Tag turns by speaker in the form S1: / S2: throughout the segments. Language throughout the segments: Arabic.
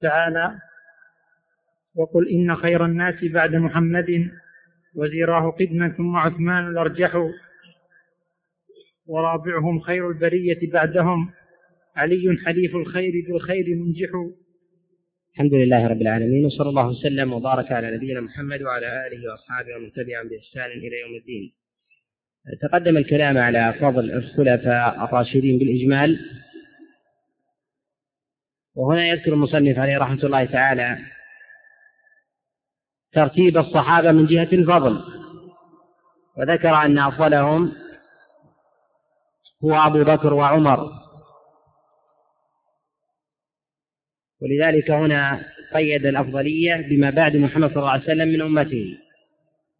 S1: تعالى وقل إن خير الناس بعد محمد وزيراه قدما ثم عثمان الأرجح ورابعهم خير البرية بعدهم علي حليف الخير بالخير منجح
S2: الحمد لله رب العالمين وصلى الله وسلم وبارك على نبينا محمد وعلى آله وأصحابه ومن تبعهم بإحسان إلى يوم الدين. تقدم الكلام على فضل الخلفاء الراشدين بالإجمال وهنا يذكر المصنف عليه رحمة الله تعالى ترتيب الصحابة من جهة الفضل وذكر أن أفضلهم هو أبو بكر وعمر. ولذلك هنا قيد الأفضلية بما بعد محمد صلى الله عليه وسلم من أمته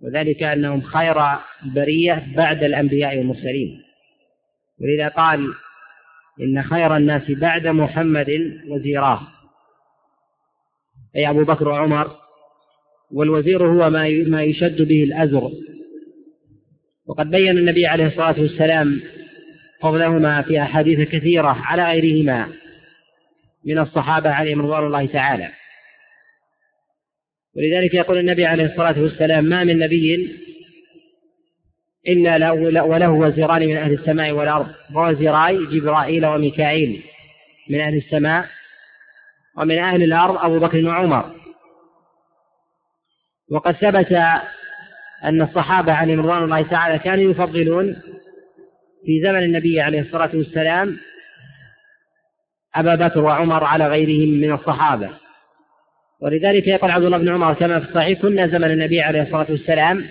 S2: وذلك أنهم خير البرية بعد الأنبياء والمرسلين. ولذا قال إن خير الناس بعد محمد وزيراه. أي أبو بكر وعمر والوزير هو ما ما يشد به الأزر. وقد بين النبي عليه الصلاة والسلام فضلهما في أحاديث كثيرة على غيرهما من الصحابة عليهم رضوان الله تعالى. ولذلك يقول النبي عليه الصلاة والسلام ما من نبي إلا وله وزيران من أهل السماء والأرض. ووزيراي جبرائيل وميكائيل من أهل السماء ومن أهل الأرض أبو بكر وعمر. وقد ثبت أن الصحابة عليهم رضوان الله تعالى كانوا يفضلون في زمن النبي عليه الصلاة والسلام أبا بكر وعمر على غيرهم من الصحابة. ولذلك يقول عبد الله بن عمر كما في الصحيح كنا زمن النبي عليه الصلاة والسلام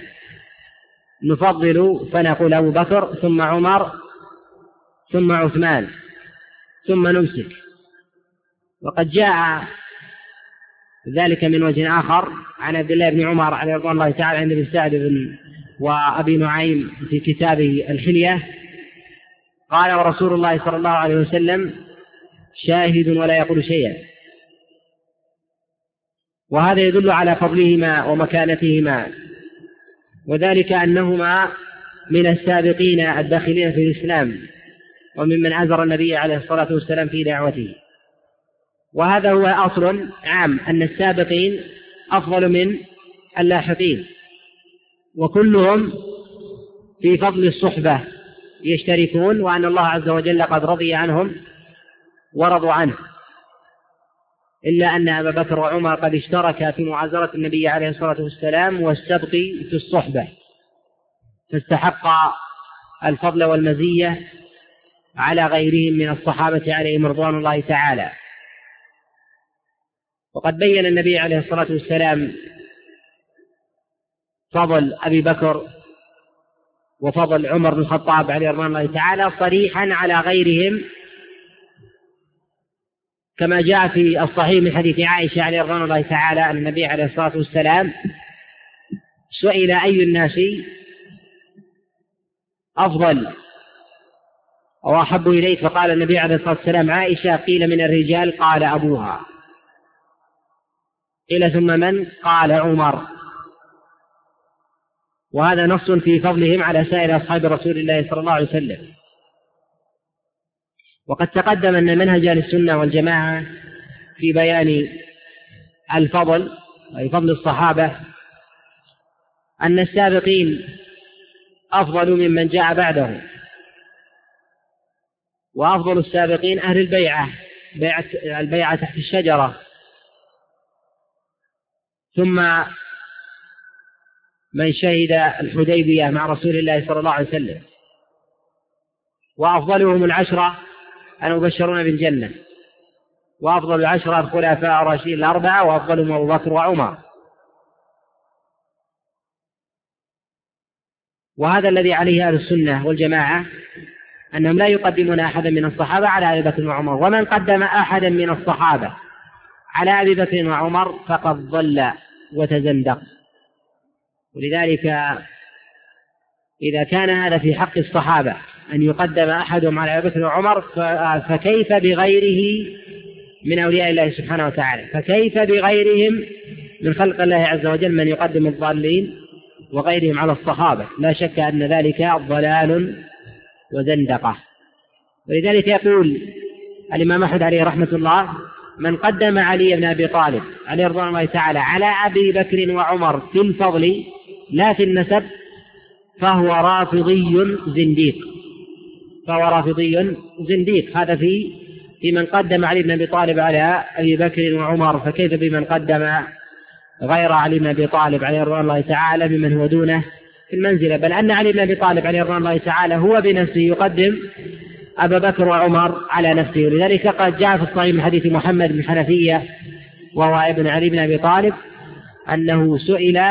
S2: نفضل فنقول أبو بكر ثم عمر ثم عثمان ثم نمسك. وقد جاء ذلك من وجه آخر عن عبد الله بن عمر عليه رضوان الله تعالى عند ابن سعد بن وأبي نعيم في كتابه الحلية. قال ورسول الله صلى الله عليه وسلم شاهد ولا يقول شيئا. وهذا يدل على فضلهما ومكانتهما. وذلك أنهما من السابقين الداخلين في الإسلام وممن أزر النبي عليه الصلاة والسلام في دعوته. وهذا هو أصل عام أن السابقين أفضل من اللاحقين وكلهم في فضل الصحبة يشتركون وأن الله عز وجل قد رضي عنهم ورضوا عنه. إلا أن أبا بكر وعمر قد اشتركا في معازرة النبي عليه الصلاة والسلام والسبق في الصحبة. فاستحقا الفضل والمزية على غيرهم من الصحابة عليهم رضوان الله تعالى. وقد بين النبي عليه الصلاة والسلام فضل أبي بكر وفضل عمر بن الخطاب عليه رضوان الله تعالى صريحا على غيرهم كما جاء في الصحيح من حديث عائشة عليه رضوان الله تعالى أن النبي عليه الصلاة والسلام سئل أي الناس أفضل أو أحب إليك؟ فقال النبي عليه الصلاة والسلام عائشة قيل من الرجال قال أبوها. قيل ثم من؟ قال عمر. وهذا نص في فضلهم على سائر أصحاب رسول الله صلى الله عليه وسلم. وقد تقدم أن منهج أهل السنة والجماعة في بيان الفضل أي فضل الصحابة أن السابقين أفضل ممن جاء بعدهم وأفضل السابقين أهل البيعة بيعة البيعة تحت الشجرة. ثم من شهد الحديبية مع رسول الله صلى الله عليه وسلم وأفضلهم العشرة المبشرون بالجنة. وأفضل العشرة الخلفاء الراشدين الأربعة وأفضلهم أبو بكر وعمر. وهذا الذي عليه أهل السنة والجماعة أنهم لا يقدمون أحدا من الصحابة على أبي بكر وعمر. ومن قدم أحدا من الصحابة على أبي بكر وعمر فقد ضل وتزندق. ولذلك إذا كان هذا في حق الصحابة أن يقدم أحدهم على أبي بكر وعمر فكيف بغيره من أولياء الله سبحانه وتعالى؟ فكيف بغيرهم من خلق الله عز وجل من يقدم الضالين وغيرهم على الصحابة؟ لا شك أن ذلك ضلال وزندقة. ولذلك يقول الإمام أحمد عليه رحمة الله من قدم علي بن أبي طالب عليه رضوان الله تعالى على أبي بكر وعمر في الفضل لا في النسب فهو رافضي زنديق. فهو رافضي زنديق. هذا في في من قدم علي بن أبي طالب على أبي بكر وعمر. فكيف بمن قدم غير علي بن أبي طالب عليه رضوان الله تعالى بمن هو دونه في المنزلة؟ بل أن علي بن أبي طالب عليه رضوان الله تعالى هو بنفسه يقدم أبا بكر وعمر على نفسه. ولذلك قد جاء في الصحيح من حديث محمد بن حنفية وهو ابن علي بن أبي طالب أنه سئل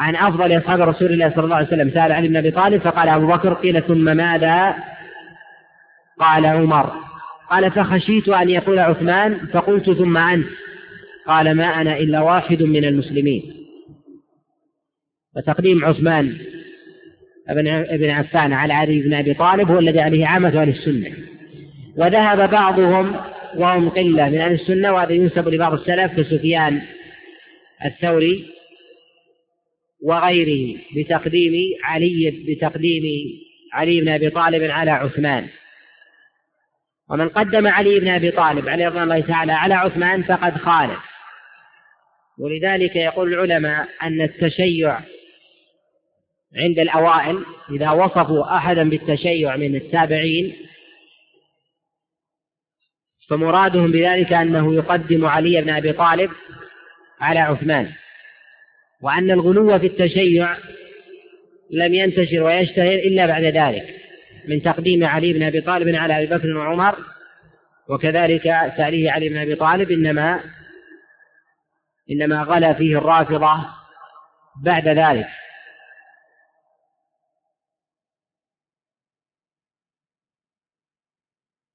S2: عن أفضل أصحاب رسول الله صلى الله عليه وسلم سأل علي بن أبي طالب فقال أبو بكر قيل ثم ماذا؟ قال عمر. قال فخشيت أن يقول عثمان فقلت ثم أنت. قال ما أنا إلا واحد من المسلمين. وتقديم عثمان ابن عفان على علي بن أبي طالب هو الذي عليه عامة أهل السنة. وذهب بعضهم وهم قلة من أهل السنة وهذا ينسب لبعض السلف كسفيان الثوري. وغيره بتقديم علي بتقديم علي بن أبي طالب على عثمان. ومن قدم علي بن أبي طالب عليه رضوان الله تعالى على عثمان فقد خالف. ولذلك يقول العلماء أن التشيع عند الأوائل إذا وصفوا أحدا بالتشيع من التابعين فمرادهم بذلك أنه يقدم علي بن أبي طالب على عثمان. وأن الغلو في التشيع لم ينتشر ويشتهر إلا بعد ذلك من تقديم علي بن أبي طالب على أبي بكر وعمر وكذلك تأليه علي بن أبي طالب إنما إنما غلا فيه الرافضة بعد ذلك.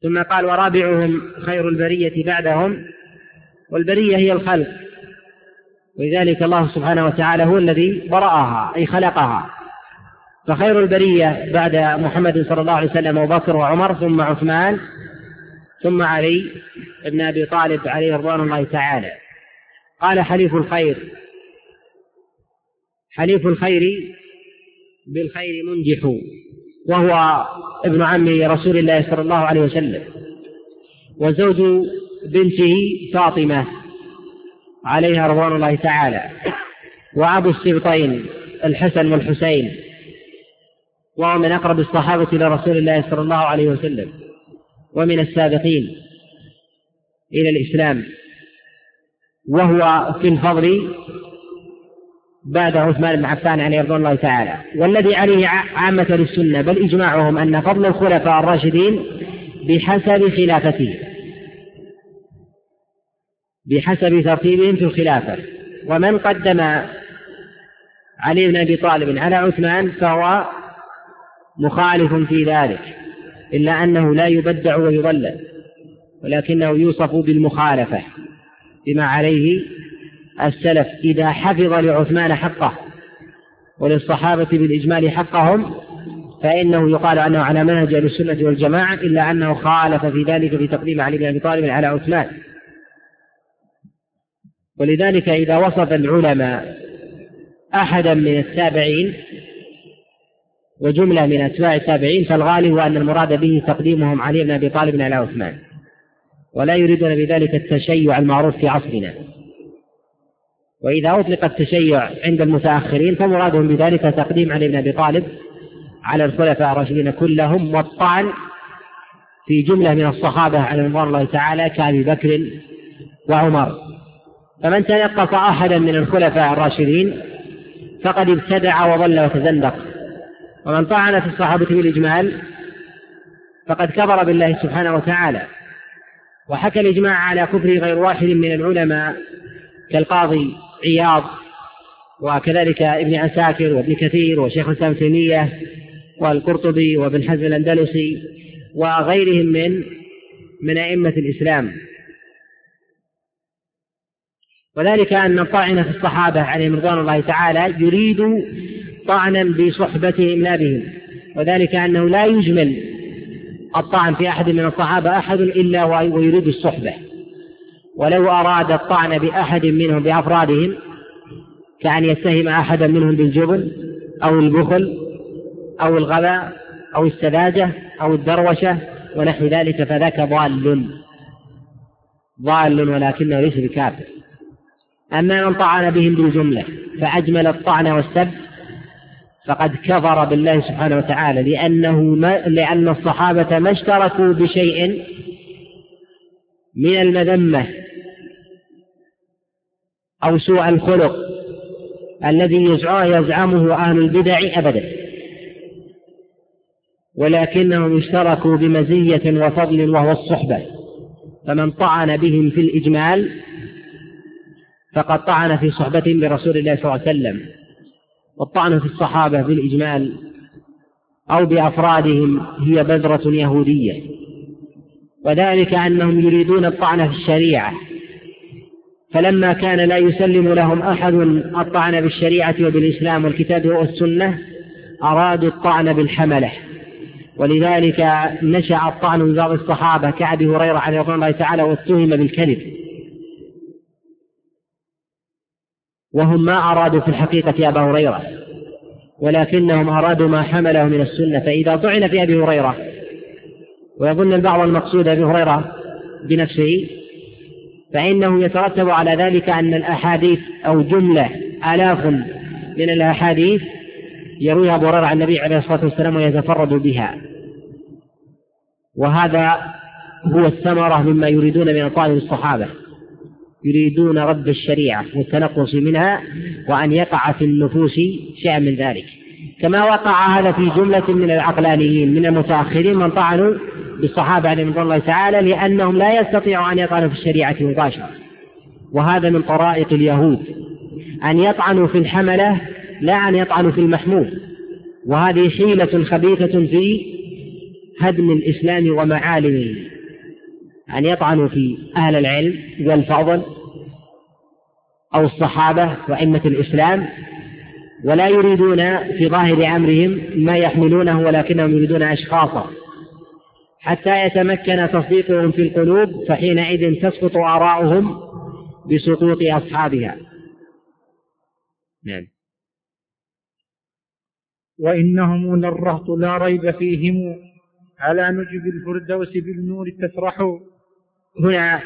S2: ثم قال ورابعهم خير البرية بعدهم والبرية هي الخلق. ولذلك الله سبحانه وتعالى هو الذي برأها أي خلقها. فخير البرية بعد محمد صلى الله عليه وسلم أبو بكر وعمر ثم عثمان ثم علي بن أبي طالب عليه رضوان الله تعالى. قال حليف الخير. حليف الخير بالخير منجح وهو ابن عم رسول الله صلى الله عليه وسلم. وزوج بنته فاطمة. عليها رضوان الله تعالى. وأبو السبطين الحسن والحسين. وهو من أقرب الصحابة إلى رسول الله صلى الله عليه وسلم. ومن السابقين إلى الإسلام. وهو في الفضل بعد عثمان بن عفان عليه رضوان الله تعالى. والذي عليه عامة للسنة بل إجماعهم أن فضل الخلفاء الراشدين بحسب خلافته. بحسب ترتيبهم في الخلافة. ومن قدم علي بن أبي طالب على عثمان فهو مخالف في ذلك إلا أنه لا يبدع ويضلل ولكنه يوصف بالمخالفة بما عليه السلف. إذا حفظ لعثمان حقه وللصحابة بالإجمال حقهم فإنه يقال أنه على منهج أهل السنة والجماعة إلا أنه خالف في ذلك في تقديم علي بن أبي طالب على عثمان. ولذلك إذا وصف العلماء أحدا من التابعين وجملة من أتباع التابعين فالغالب أن المراد به تقديمهم علي بن أبي طالب على عثمان. ولا يريدون بذلك التشيع المعروف في عصرنا. وإذا أطلق التشيع عند المتأخرين فمرادهم بذلك تقديم علي بن أبي طالب على الخلفاء الراشدين كلهم والطعن في جملة من الصحابة على رضوان الله تعالى كأبي بكر وعمر. فمن تنقص أحدا من الخلفاء الراشدين فقد ابتدع وضل وتزندق ومن طعن في الصحابة بالإجمال فقد كفر بالله سبحانه وتعالى. وحكى الإجماع على كفر غير واحد من العلماء كالقاضي عياض وكذلك ابن عساكر وابن كثير وشيخ الإسلام تيمية والقرطبي وابن حزم الأندلسي وغيرهم من من أئمة الإسلام. وذلك أن الطاعن في الصحابة عليهم رضوان الله تعالى يريد طعنا بصحبتهم لا بهم وذلك أنه لا يجمل الطعن في أحد من الصحابة أحد إلا ويريد الصحبة. ولو أراد الطعن بأحد منهم بأفرادهم كأن يتهم أحدا منهم بالجبن أو البخل أو الغباء أو السذاجة أو الدروشة ونحو ذلك فذاك ضال. ضال ولكنه ليس بكافر. أما من طعن بهم بالجملة فأجمل الطعن والسب فقد كفر بالله سبحانه وتعالى لأنه ما لأن الصحابة ما اشتركوا بشيء من المذمة أو سوء الخلق الذي يزعمه أهل البدع أبدا. ولكنهم اشتركوا بمزية وفضل وهو الصحبة. فمن طعن بهم في الإجمال فقد طعن في صحبتهم برسول الله صلى الله عليه وسلم والطعن في الصحابة بالإجمال أو بأفرادهم هي بذرة يهودية. وذلك أنهم يريدون الطعن في الشريعة فلما كان لا يسلم لهم أحد الطعن بالشريعة وبالإسلام والكتاب والسنة أرادوا الطعن بالحملة. ولذلك نشأ الطعن من بعض الصحابة كأبي هريرة عليه رضوان الله تعالى واتهم بالكذب. وهم ما أرادوا في الحقيقة أبا هريرة ولكنهم أرادوا ما حمله من السنة فإذا طعن في أبي هريرة ويظن البعض المقصود أبي هريرة بنفسه فإنه يترتب على ذلك أن الأحاديث أو جملة آلاف من الأحاديث يرويها أبو هريرة عن النبي عليه الصلاة والسلام ويتفرد بها. وهذا هو الثمرة مما يريدون من طالب الصحابة. يريدون رد الشريعة والتنقص منها وأن يقع في النفوس شيئا من ذلك. كما وقع هذا في جملة من العقلانيين من المتأخرين من طعنوا بالصحابة عليهم رضوان الله تعالى لأنهم لا يستطيعوا أن يطعنوا في الشريعة مباشرة. وهذا من طرائق اليهود. أن يطعنوا في الحملة لا أن يطعنوا في المحمول. وهذه حيلة خبيثة في هدم الإسلام ومعالمه. أن يطعنوا في أهل العلم والفضل أو الصحابة وأئمة الإسلام ولا يريدون في ظاهر أمرهم ما يحملونه ولكنهم يريدون أشخاصا. حتى يتمكن تصديقهم في القلوب فحينئذ تسقط آراؤهم بسقوط أصحابها. نعم.
S1: وإنهم للرهط لا ريب فيهم. على نجب الفردوس بالنور تسرح
S2: هنا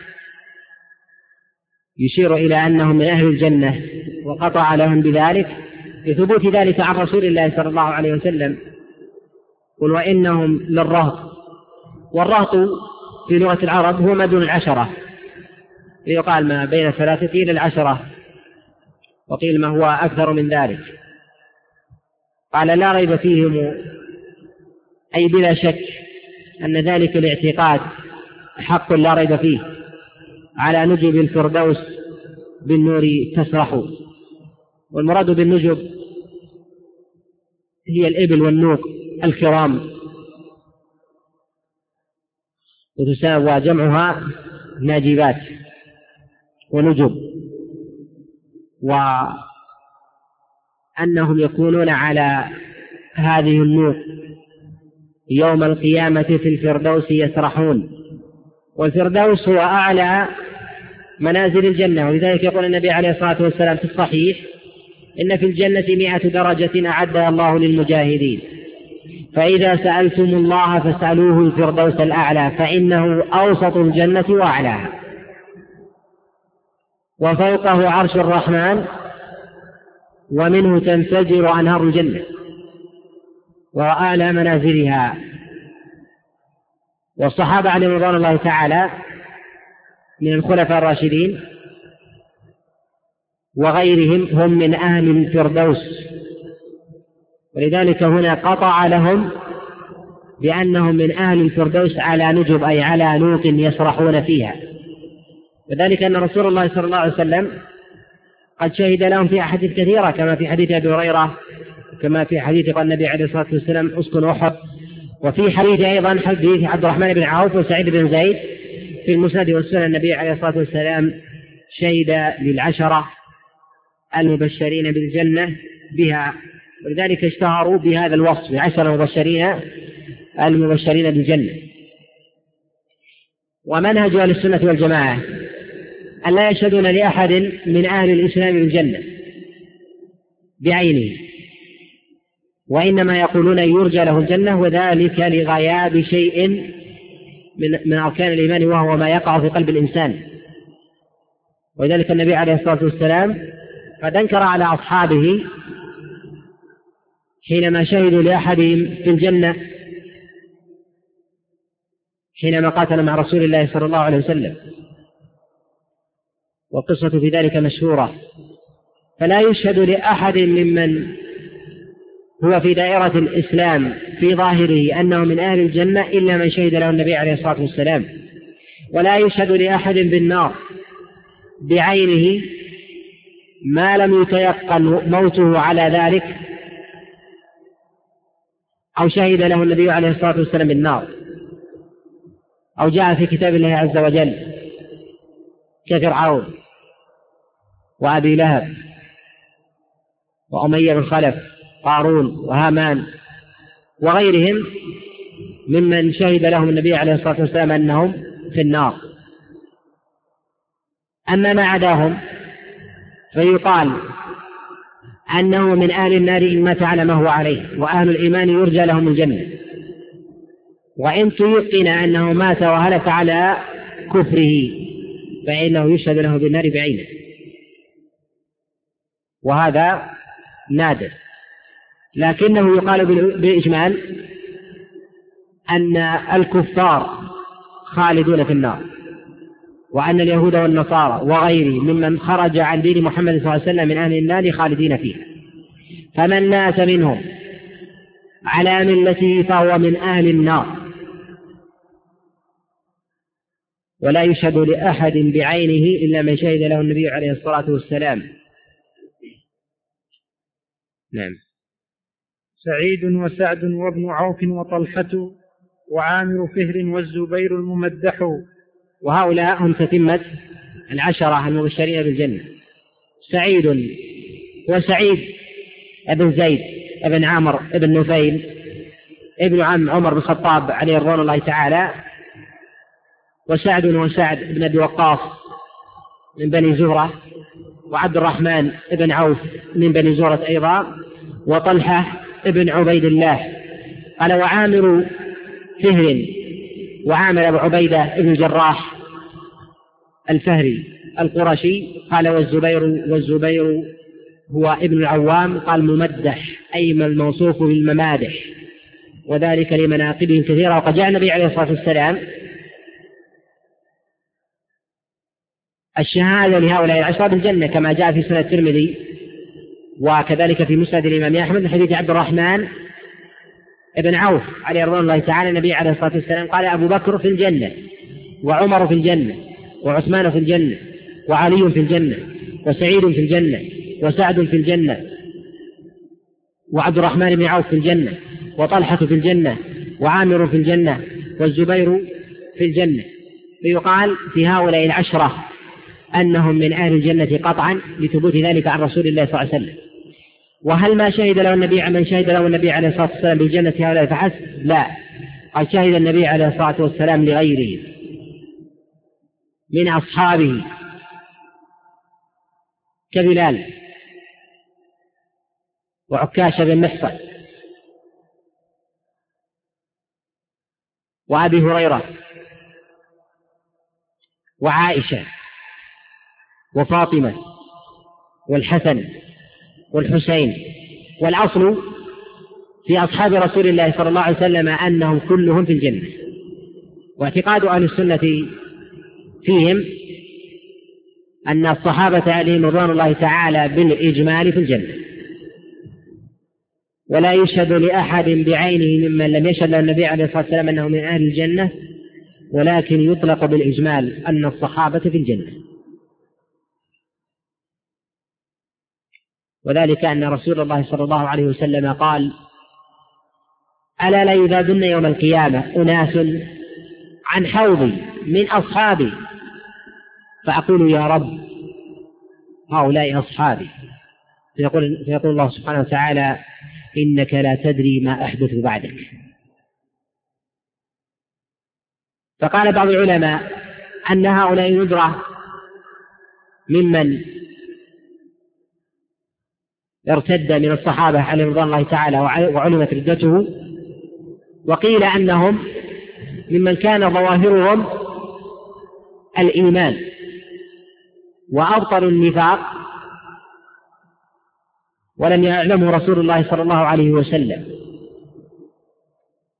S2: يشير إلى أنهم من أهل الجنة وقطع لهم بذلك لثبوت ذلك عن رسول الله صلى الله عليه وسلم. قل وإنهم للرهط. والرهط في لغة العرب هو ما دون العشرة. يقال ما بين الثلاثة إلى العشرة. وقيل ما هو أكثر من ذلك. قال لا ريب فيهم أي بلا شك أن ذلك الاعتقاد حق لا ريب فيه. على نجب الفردوس بالنور تسرح. والمراد بالنجب هي الإبل والنوق الكرام. وتساوى جمعها ناجبات ونجب. وأنهم يكونون على هذه النوق يوم القيامة في الفردوس يسرحون. والفردوس هو أعلى منازل الجنة ولذلك يقول النبي عليه الصلاة والسلام في الصحيح إن في الجنة مئة درجة أعدها الله للمجاهدين فإذا سألتم الله فاسألوه الفردوس الأعلى فإنه أوسط الجنة وأعلاها. وفوقه عرش الرحمن ومنه تنفجر أنهار الجنة وأعلى منازلها. والصحابة عليهم رضوان الله تعالى من الخلفاء الراشدين وغيرهم هم من أهل الفردوس. ولذلك هنا قطع لهم بأنهم من أهل الفردوس على نجب أي على نوق يسرحون فيها. وذلك أن رسول الله صلى الله عليه وسلم قد شهد لهم في أحاديث كثيرة كما في حديث أبي هريرة كما في حديث قال النبي عليه الصلاة والسلام اسكن أحد. وفي حديث أيضا حديث عبد الرحمن بن عوف وسعيد بن زيد في المسند والسنن النبي عليه الصلاة والسلام شهد للعشرة المبشرين بالجنة بها ولذلك اشتهروا بهذا الوصف بعشرة المبشرين المبشرين بالجنة. ومنهج أهل السنة والجماعة أن لا يشهدون لأحد من أهل الإسلام بالجنة بعينه. وإنما يقولون يرجى له الجنة وذلك لغياب شيء من من أركان الإيمان وهو ما يقع في قلب الإنسان. ولذلك النبي عليه الصلاة والسلام قد أنكر على أصحابه حينما شهدوا لأحدهم في الجنة حينما قاتل مع رسول الله صلى الله عليه وسلم. والقصة في ذلك مشهورة. فلا يشهد لأحد ممن هو في دائرة الإسلام في ظاهره أنه من أهل الجنة إلا من شهد له النبي عليه الصلاة والسلام. ولا يشهد لأحد بالنار. بعينه ما لم يتيقن موته على ذلك أو شهد له النبي عليه الصلاة والسلام بالنار. أو جاء في كتاب الله عز وجل كفرعون وأبي لهب وأمية بن خلف. قارون وهامان وغيرهم ممن شهد لهم النبي عليه الصلاة والسلام أنهم في النار. أما ما عداهم فيقال أنه من أهل النار إن مات على ما هو عليه وأهل الإيمان يرجى لهم الجنة. وإن تيقن أنه مات وهلك على كفره فإنه يشهد له بالنار بعينه. وهذا نادر. لكنه يقال بالإجمال أن الكفار خالدون في النار وأن اليهود والنصارى وغيرهم ممن خرج عن دين محمد صلى الله عليه وسلم من أهل النار خالدين فيها. فمن مات منهم على ملته فهو من أهل النار. ولا يشهد لأحد بعينه إلا من شهد له النبي عليه الصلاة والسلام. نعم.
S1: سعيد وسعد وابن عوف وطلحة وعامر فهر والزبير الممدح.
S2: وهؤلاء هم تتمة العشرة المبشرين بالجنة. سعيد وسعيد ابن زيد ابن عامر ابن نفيل ابن عم عمر بن الخطاب عليه رضوان الله تعالى. وسعد وسعد بن أبي وقاص من بني زهرة. وعبد الرحمن بن عوف من بني زهرة أيضا. وطلحة بن عبيد الله. قال وعامر فهر وعامر أبو عبيدة بن الجراح الفهري القرشي. قال والزبير والزبير هو ابن العوام. قال ممدح أي الموصوف بالممادح وذلك لمناقبهم كثيرة. وقد جاء النبي عليه الصلاة والسلام الشهادة لهؤلاء العشرة بالجنة كما جاء في سنة الترمذي. وكذلك في مسند الإمام أحمد من حديث عبد الرحمن بن عوف عليه رضوان الله تعالى النبي عليه الصلاة والسلام قال أبو بكر في الجنة وعمر في الجنة وعثمان في الجنة وعلي في الجنة وسعيد في الجنة وسعد في الجنة وعبد الرحمن بن عوف في الجنة وطلحة في الجنة وعامر في الجنة والزبير في الجنة. فيقال في هؤلاء العشرة أنهم من أهل الجنة قطعا لثبوت ذلك عن رسول الله صلى الله عليه وسلم. وهل ما شهد له النبي من شهد له النبي عليه الصلاة والسلام بالجنة هؤلاء؟ فحسب. لا. قد شهد النبي عليه الصلاة والسلام لغيره. من أصحابه. كبلال. وعكاشة بن محصن. وأبي هريرة. وعائشة. وفاطمة. والحسن. والحسين. والأصل في أصحاب رسول الله صلى الله عليه وسلم أنهم كلهم في الجنة. واعتقاد أهل السنة فيهم أن الصحابة عليهم رضوان الله تعالى بالإجمال في الجنة. ولا يشهد لأحد بعينه ممن لم يشهد له النبي عليه الصلاة والسلام أنه من أهل الجنة ولكن يطلق بالإجمال أن الصحابة في الجنة. وذلك أن رسول الله صلى الله عليه وسلم قال ألا لا يذابن يوم القيامة أناس عن حوضي من أصحابي؟ فأقول يا رب هؤلاء أصحابي. فيقول, فيقول الله سبحانه وتعالى إنك لا تدري ما أحدث بعدك. فقال بعض العلماء أن هؤلاء ندرة ممن ارتد من الصحابة عليهم رضوان الله تعالى وعلمت ردته وقيل أنهم ممن كان ظواهرهم الإيمان وأبطلوا النفاق ولم يعلمه رسول الله صلى الله عليه وسلم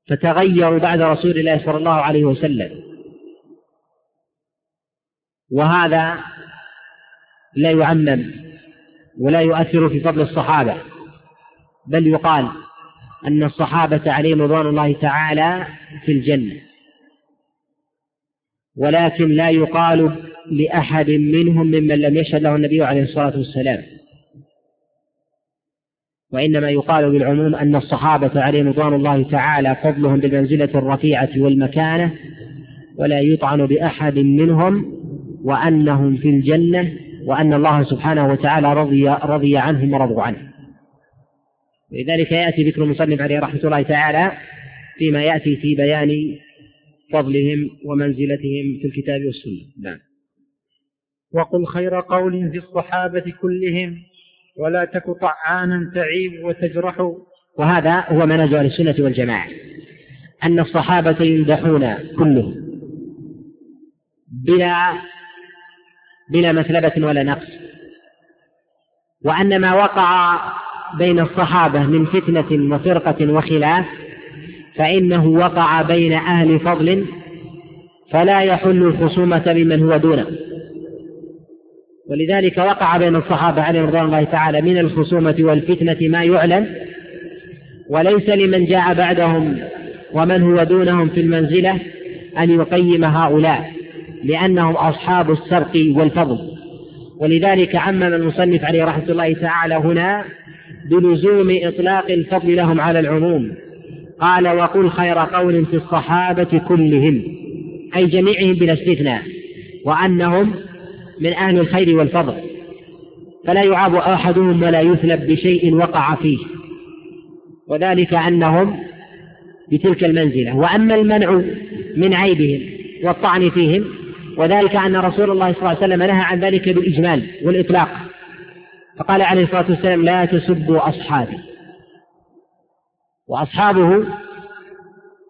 S2: فتغيروا بعد رسول الله صلى الله عليه وسلم. وهذا لا يعمم ولا يؤثر في فضل الصحابة بل يقال أن الصحابة عليهم رضوان الله تعالى في الجنة. ولكن لا يقال لأحد منهم ممن لم يشهد له النبي عليه الصلاة والسلام. وإنما يقال بالعموم أن الصحابة عليهم رضوان الله تعالى فضلهم بالمنزلة الرفيعة والمكانة ولا يطعن بأحد منهم وأنهم في الجنة وأن الله سبحانه وتعالى رضي رضي عنهم ورضوا عنه. لذلك يأتي ذكر المصنف عليه رحمة الله تعالى فيما يأتي في بيان فضلهم ومنزلتهم في الكتاب والسنة. نعم.
S1: وقل خير قول في الصحابة كلهم ولا تك طعانا تعيب وتجرح.
S2: وهذا هو منهج أهل السنة والجماعة أن الصحابة يمدحون كلهم بلا بلا مثلبة ولا نقص. وأن ما وقع بين الصحابة من فتنة وفرقة وخلاف فإنه وقع بين أهل فضل فلا يحل الخصومة بمن هو دونه. ولذلك وقع بين الصحابة عليهم رضوان الله تعالى من الخصومة والفتنة ما يعلم وليس لمن جاء بعدهم ومن هو دونهم في المنزلة أن يقيم هؤلاء. لأنهم أصحاب السبق والفضل. ولذلك عمم المصنف عليه رحمة الله تعالى هنا بلزوم إطلاق الفضل لهم على العموم. قال وقل خير قول في الصحابة كلهم أي جميعهم بلا استثناء وأنهم من أهل الخير والفضل. فلا يعاب أحدهم ولا يثلب بشيء وقع فيه. وذلك أنهم بتلك المنزلة. وأما المنع من عيبهم والطعن فيهم وذلك أن رسول الله صلى الله عليه وسلم نهى عن ذلك بالإجمال والإطلاق. فقال عليه الصلاة والسلام لا تسبوا أصحابي. وأصحابه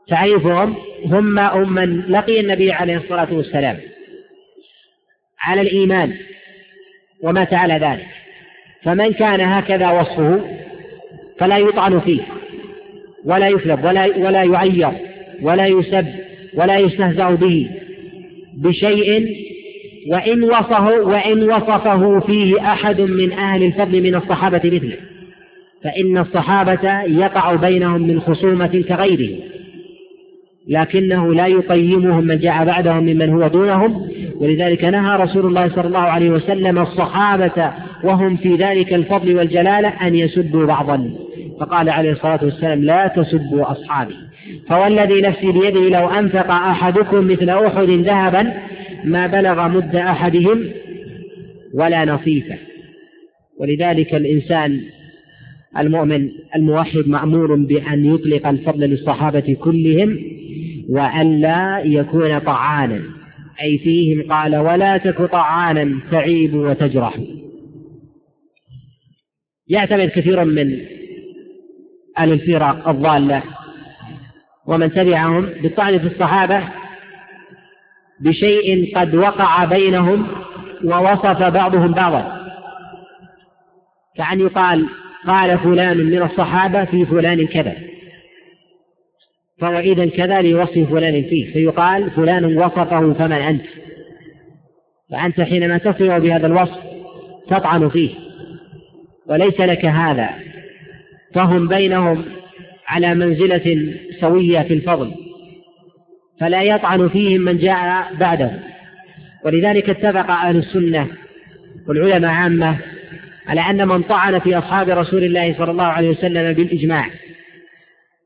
S2: تعريفهم هم من لقي النبي عليه الصلاة والسلام على الإيمان ومات على ذلك. فمن كان هكذا وصفه فلا يطعن فيه ولا يسلب ولا ولا يعير ولا يسب ولا يستهزأ به. بشيء وإن وصفه وإن وصفه فيه أحد من أهل الفضل من الصحابة مثله. فإن الصحابة يقع بينهم من خصومة كغيره لكنه لا يقيمهم من جاء بعدهم ممن هو دونهم. ولذلك نهى رسول الله صلى الله عليه وسلم الصحابة وهم في ذلك الفضل والجلالة أن يسبوا بعضا. فقال عليه الصلاة والسلام لا تسبوا أصحابي. فوالذي نفسي بيده لو أنفق أحدكم مثل أحد ذهبا ما بلغ مد أحدهم ولا نصيفه. ولذلك الإنسان المؤمن الموحد مأمور بأن يطلق الفضل للصحابة كلهم وألا يكون طعانا. أي فيهم قال ولا تك طعانا تعيب وتجرح. يعتمد كثير من الفرق الضالة ومن تبعهم بالطعن في الصحابة بشيء قد وقع بينهم ووصف بعضهم بعضا. كأن يقال قال فلان من الصحابة في فلان كذا. فهو إذا كذا لوصف فلان فيه فيقال فلان وصفه فمن أنت. فأنت حينما تصف بهذا الوصف تطعن فيه. وليس لك هذا. فهم بينهم على منزلة سوية في الفضل فلا يطعن فيهم من جاء بعده. ولذلك اتفق أهل السنة والعلماء عامة على أن من طعن في أصحاب رسول الله صلى الله عليه وسلم بالإجماع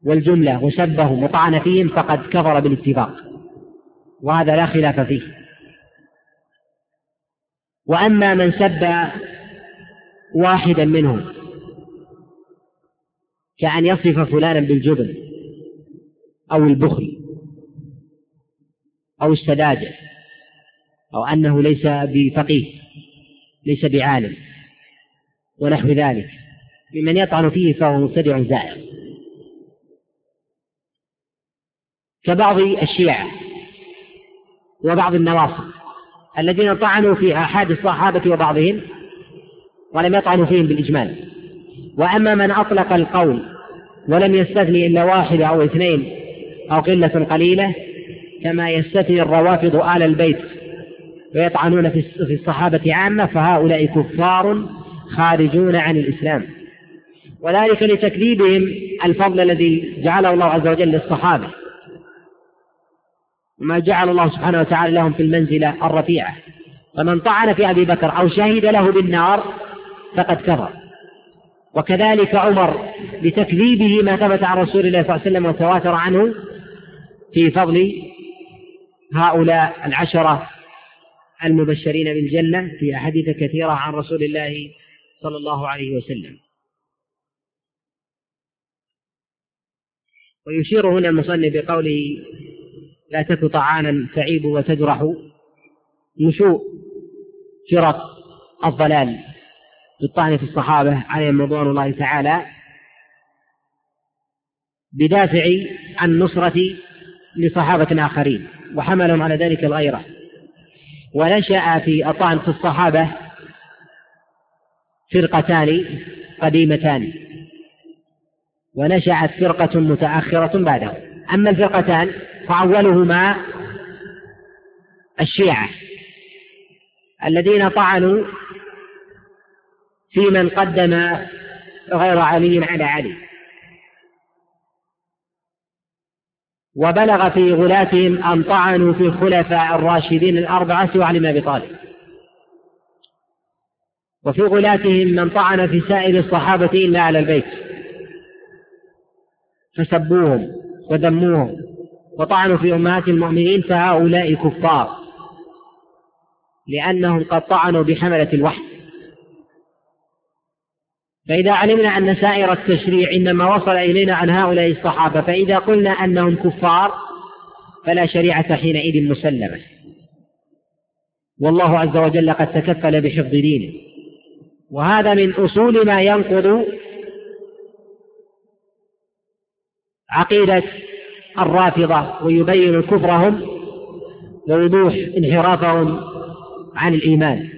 S2: والجملة وسبهم وطعن فيهم فقد كفر بالاتفاق وهذا لا خلاف فيه. وأما من سب واحدا منهم كأن يصف فلانا بالجبن أو البخل أو السذاجة أو أنه ليس بفقيه ليس بعالم ونحو ذلك. ممن يطعن فيه فهو مبتدع زائر. كبعض الشيعة وبعض النواصب الذين طعنوا في آحاد الصحابة وبعضهم ولم يطعنوا فيهم بالإجمال. وأما من أطلق القول ولم يستثني إلا واحد أو اثنين أو قلة قليلة كما يستثني الروافض آل البيت ويطعنون في الصحابة عامة فهؤلاء كفار خارجون عن الإسلام. وذلك لتكذيبهم الفضل الذي جعله الله عز وجل للصحابة. وما جعل الله سبحانه وتعالى لهم في المنزلة الرفيعة. فمن طعن في أبي بكر أو شهد له بالنار فقد كفر. وكذلك عمر لتكذيبه ما ثبت عن رسول الله صلى الله عليه وسلم وتواتر عنه في فضل هؤلاء العشرة المبشرين بالجنة في أحاديث كثيرة عن رسول الله صلى الله عليه وسلم. ويشير هنا المصنف بقوله لا تك طعانا تعيب وتجرح نشوء فرق الضلال. بالطعن في الصحابة عليهم رضوان الله تعالى بدافع النصرة لصحابة آخرين وحملهم على ذلك الغيرة. ونشأ في الطعن في الصحابة فرقتان قديمتان. ونشأت فرقة متأخرة بعدهم. أما الفرقتان فأولهما الشيعة الذين طعنوا في من قدم غير علي على علي. وبلغ في غلاتهم أن طعنوا في الخلفاء الراشدين الأربعة سوى علي بن أبي طالب. وفي غلاتهم من طعن في سائر الصحابة إلا على البيت. فسبوهم وذموهم وطعنوا في أمهات المؤمنين فهؤلاء كفار لأنهم قد طعنوا بحملة الوحي. فإذا علمنا أن سائر التشريع إنما وصل إلينا عن هؤلاء الصحابة فإذا قلنا أنهم كفار فلا شريعة حينئذ مسلمة. والله عز وجل قد تكفل بحفظ دينه. وهذا من أصول ما ينقض عقيدة الرافضة ويبين كفرهم ووضوح انحرافهم عن الإيمان.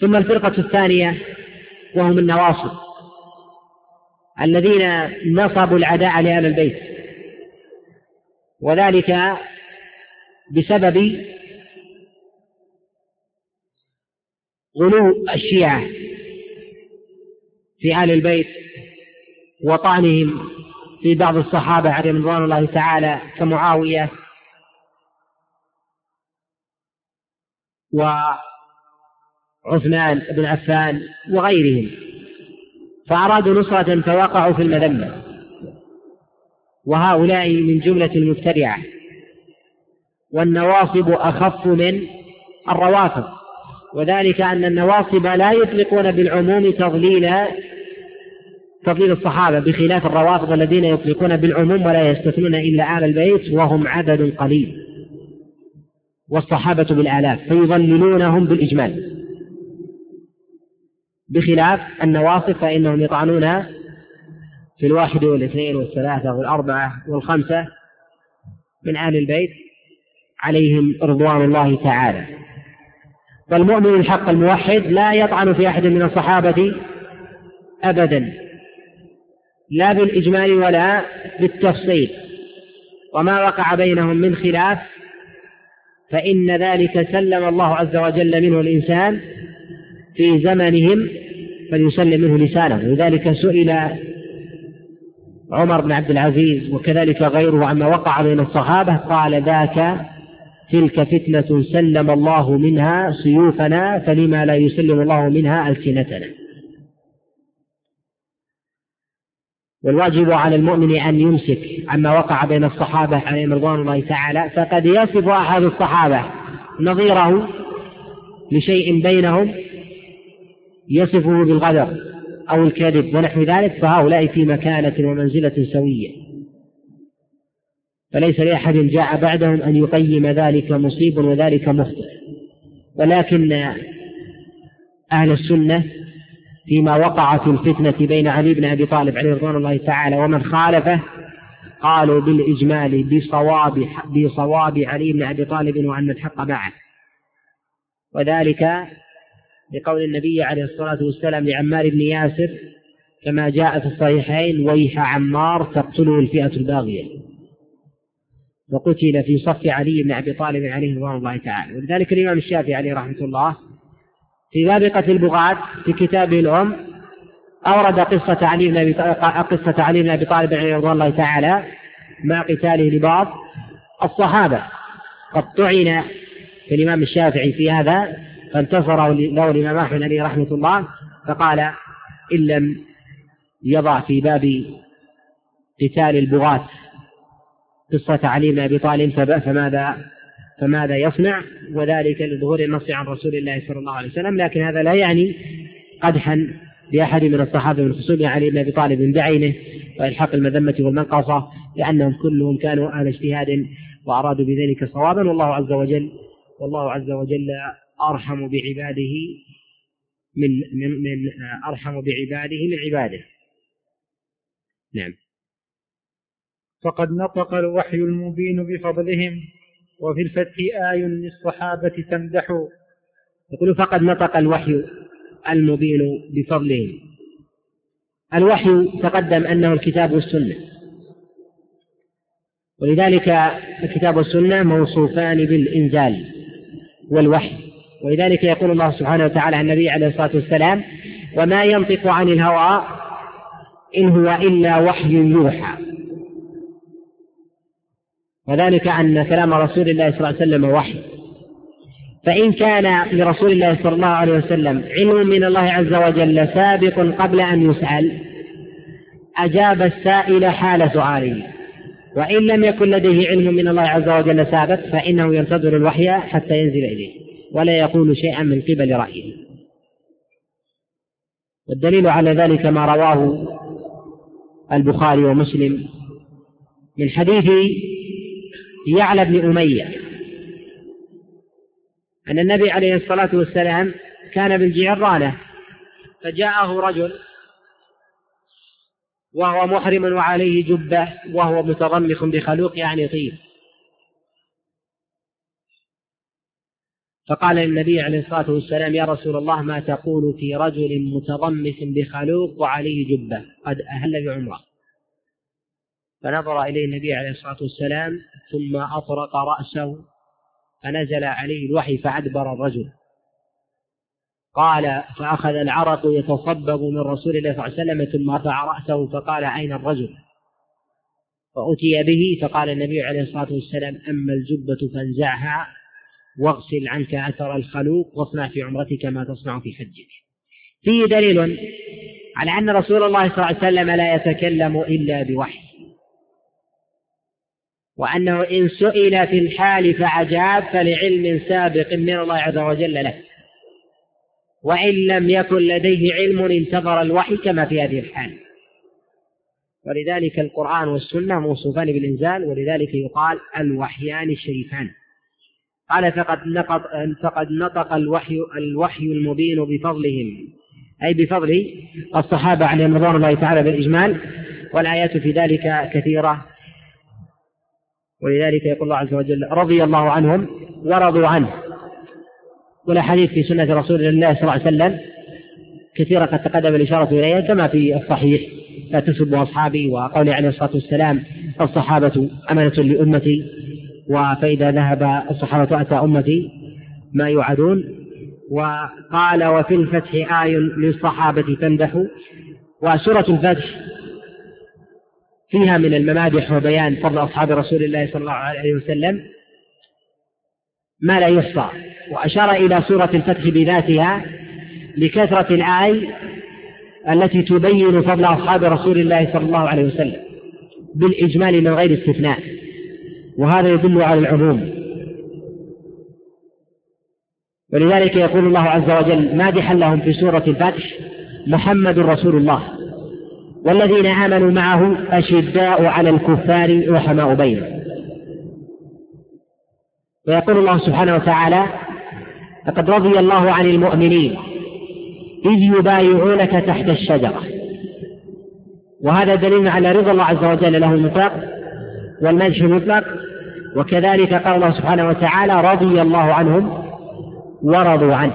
S2: ثم الفرقة الثانية وهم النواصب الذين نصبوا العداء لأهل البيت. وذلك بسبب غلو الشيعة في آل البيت وطعنهم في بعض الصحابة عليهم رضوان الله تعالى كمعاوية وعثمان بن عفان وغيرهم فأرادوا نصرة فوقعوا في المذمة. وهؤلاء من جملة المبتدعة. والنواصب أخف من الروافض. وذلك أن النواصب لا يطلقون بالعموم تضليل تفضيل الصحابة بخلاف الروافض الذين يطلقون بالعموم ولا يستثنون إلا آل البيت وهم عدد قليل. والصحابة بالآلاف فيضللونهم بالإجمال. بخلاف النواصب فإنهم يطعنون في الواحد والاثنين والثلاثة والأربعة والخمسة من آل البيت عليهم رضوان الله تعالى. فالمؤمن الحق الموحد لا يطعن في أحد من الصحابة أبدا لا بالإجمال ولا بالتفصيل. وما وقع بينهم من خلاف فإن ذلك سلم الله عز وجل منه الإنسان في زمنهم فليسلم منه لسانه. لذلك سئل عمر بن عبد العزيز وكذلك غيره عما وقع بين الصحابة قال ذاك تلك فتنة سلم الله منها سيوفنا فلما لا يسلم الله منها ألسنتنا. والواجب على المؤمن أن يمسك عما وقع بين الصحابة عليهم رضوان الله تعالى. فقد يصف أحد الصحابة نظيره لشيء بينهم يصفه بالغدر أو الكذب ونحو ذلك فهؤلاء في مكانة ومنزلة سوية. فليس لأحد جاء بعدهم أن يقيم ذلك مصيب وذلك مخطئ. ولكن أهل السنة فيما وقع في الفتنة بين علي بن أبي طالب عليه رضوان الله تعالى ومن خالفه قالوا بالإجمال بصواب بصواب علي بن أبي طالب وأن الحق معه. وذلك لقول النبي عليه الصلاة والسلام لعمار بن ياسر كما جاء في الصحيحين ويح عمار تقتله الفئة الباغية. وقتل في صف علي بن أبي طالب عليه رضوان الله تعالى. ولذلك الإمام الشافعي عليه رحمة الله في باب قتل البغاة في كتابه الأم أورد قصة علي بن أبي قصة علي بن أبي طالب عليه رضوان الله تعالى مع قتاله لبعض الصحابة. قد طعن في الإمام الشافعي في هذا فانتصر له الإمام أحمد عليه رحمة الله فقال إن لم يضع في باب قتال البغاة قصة علي بن أبي طالب فماذا فماذا يصنع؟ وذلك لظهور النص عن رسول الله صلى الله عليه وسلم. لكن هذا لا يعني قدحا لأحد من الصحابة من خصوص علي بن أبي طالب بعينه وإلحاق المذمة والمنقصة لأنهم كلهم كانوا أهل اجتهاد وأرادوا بذلك صوابا. والله عز وجل والله عز وجل أرحم بعباده من من من أرحم بعباده من عباده. نعم.
S1: فقد نطق الوحي المبين بفضلهم وفي الفتح آي للصحابة تمدح
S2: يقول فقد نطق الوحي المبين بفضلهم الوحي تقدم أنه الكتاب والسنة ولذلك الكتاب والسنة موصوفان بالإنزال والوحي ولذلك يقول الله سبحانه وتعالى عن النبي عليه الصلاة والسلام وما ينطق عن الهوى إن هو إلا وحي يوحى. وذلك أن كلام رسول الله صلى الله عليه وسلم وحي. فإن كان لرسول الله صلى الله عليه وسلم علم من الله عز وجل سابق قبل أن يسأل أجاب السائل حال سؤاله. وإن لم يكن لديه علم من الله عز وجل سابق فإنه ينتظر الوحي حتى ينزل إليه. ولا يقول شيئا من قبل رأيه. والدليل على ذلك ما رواه البخاري ومسلم من حديث يعلى بن أمية أن النبي عليه الصلاة والسلام كان بالجعرانة فجاءه رجل وهو محرم وعليه جبة وهو متضمخ بخلوق يعني طيب. فقال للنبي عليه الصلاة والسلام يا رسول الله ما تقول في رجل متضمس بخلوق وعليه جبة؟ قد أهل بعمرة. فنظر إليه النبي عليه الصلاة والسلام ثم أطرق رأسه فنزل عليه الوحي فأدبر الرجل. قال فأخذ العرق يتصبب من رسول الله صلى الله عليه وسلم ثم رفع رأسه فقال أين الرجل؟ فأتي به فقال النبي عليه الصلاة والسلام أما الجبة فانزعها واغسل عنك أثر الخلوق واصنع في عمرتك ما تصنع في حجك. فيه دليل على أن رسول الله صلى الله عليه وسلم لا يتكلم إلا بوحي. وأنه إن سئل في الحال فأجاب فلعلم سابق من الله عز وجل له. وإن لم يكن لديه علم انتظر الوحي كما في هذه الحال. ولذلك القرآن والسنة موصوفان بالإنزال ولذلك يقال الوحيان الشريفان. قال فقد نطق فقد نطق الوحي الوحي المبين بفضلهم. أي بفضل الصحابة عليهم رضوان الله تعالى بالإجمال والآيات في ذلك كثيرة. ولذلك يقول الله عز وجل رضي الله عنهم ورضوا عنه. والأحاديث في سنة رسول الله صلى الله عليه وسلم كثيرة قد تقدم الإشارة إليها كما في الصحيح لا تسبوا أصحابي وقول عليه الصلاة والسلام الصحابة أمانة لأمتي وفإذا ذهب الصحابة أتى أمتي ما يوعدون وقال وفي الفتح آي للصحابة تمدح وسورة الفتح فيها من الممادح وبيان فضل أصحاب رسول الله صلى الله عليه وسلم ما لا يحصى. وأشار إلى سورة الفتح بذاتها لكثرة الآي التي تبين فضل أصحاب رسول الله صلى الله عليه وسلم بالإجمال من غير استثناء. وهذا يدل على العموم. ولذلك يقول الله عز وجل مادحا لهم في سورة الفتح محمد رسول الله والذين آمنوا معه أشداء على الكفار رحماء بينهم. ويقول الله سبحانه وتعالى لقد رضي الله عن المؤمنين إذ يبايعونك تحت الشجرة. وهذا دليل على رضا الله عز وجل له المطلق والمدح مطلق وكذلك قال الله سبحانه وتعالى رضي الله عنهم ورضوا عنه.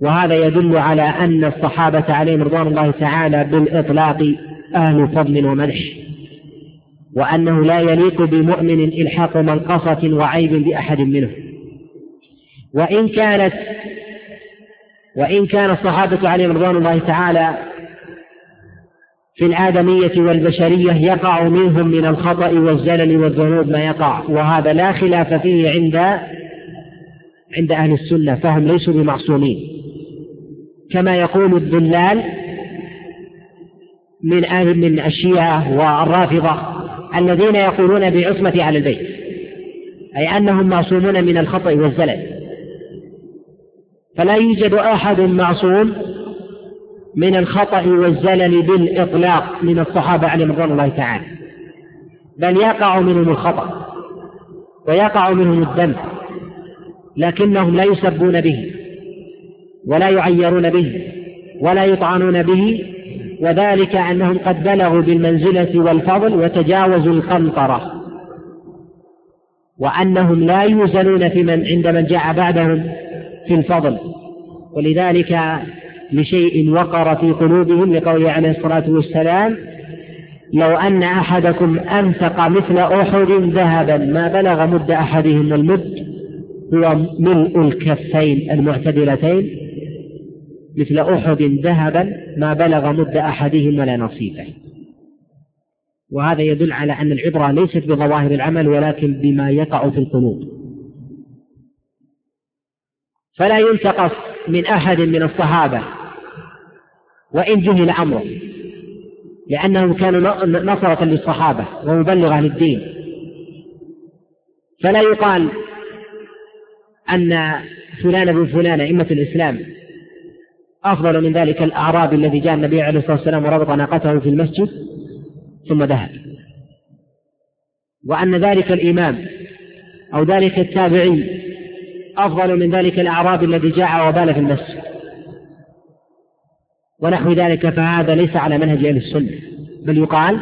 S2: وهذا يدل على أن الصحابة عليهم رضوان الله تعالى بالإطلاق أهل فضل ومدح وأنه لا يليق بمؤمن إلحاق منقصة وعيب بأحد منهم وإن كانت وإن كان الصحابة عليهم رضوان الله تعالى في الآدمية والبشرية يقع منهم من الخطأ والزلل والذنوب ما يقع وهذا لا خلاف فيه عند عند أهل السنة فهم ليسوا بمعصومين. كما يقول الضلال من أهل من الشيعة والرافضة الذين يقولون بعصمة أهل البيت أي أنهم معصومون من الخطأ والزلل. فلا يوجد أحد معصوم من الخطأ والزلل بالإطلاق من الصحابة عليهم رضوان الله تعالى. بل يقع منهم الخطأ ويقع منهم الذنب لكنهم لا يسبون به ولا يعيرون به ولا يطعنون به وذلك أنهم قد بلغوا بالمنزلة والفضل وتجاوزوا القنطرة وأنهم لا يوزنون في من عند من جاء بعدهم في الفضل. ولذلك لشيء وقر في قلوبهم لقوله عليه الصلاة والسلام لو أن أحدكم أنفق مثل أحد ذهبا ما بلغ مد أحدهم المد هو ملء الكفين المعتدلتين مثل أحد ذهبا ما بلغ مد أحدهم ولا نصيبه. وهذا يدل على أن العبرة ليست بظواهر العمل ولكن بما يقع في القلوب. فلا ينتقص من أحد من الصحابة. وإن جهل أمره لأنهم كانوا نصرة للصحابة ومبلغة للدين. فلا يقال أن فلان بن فلان أئمة الإسلام أفضل من ذلك الأعرابي الذي جاء النبي عليه الصلاة والسلام وربط ناقته في المسجد ثم ذهب. وأن ذلك الإمام أو ذلك التابعي أفضل من ذلك الأعرابي الذي جاء وبال في المسجد ونحو ذلك فهذا ليس على منهج أهل السنة بل يقال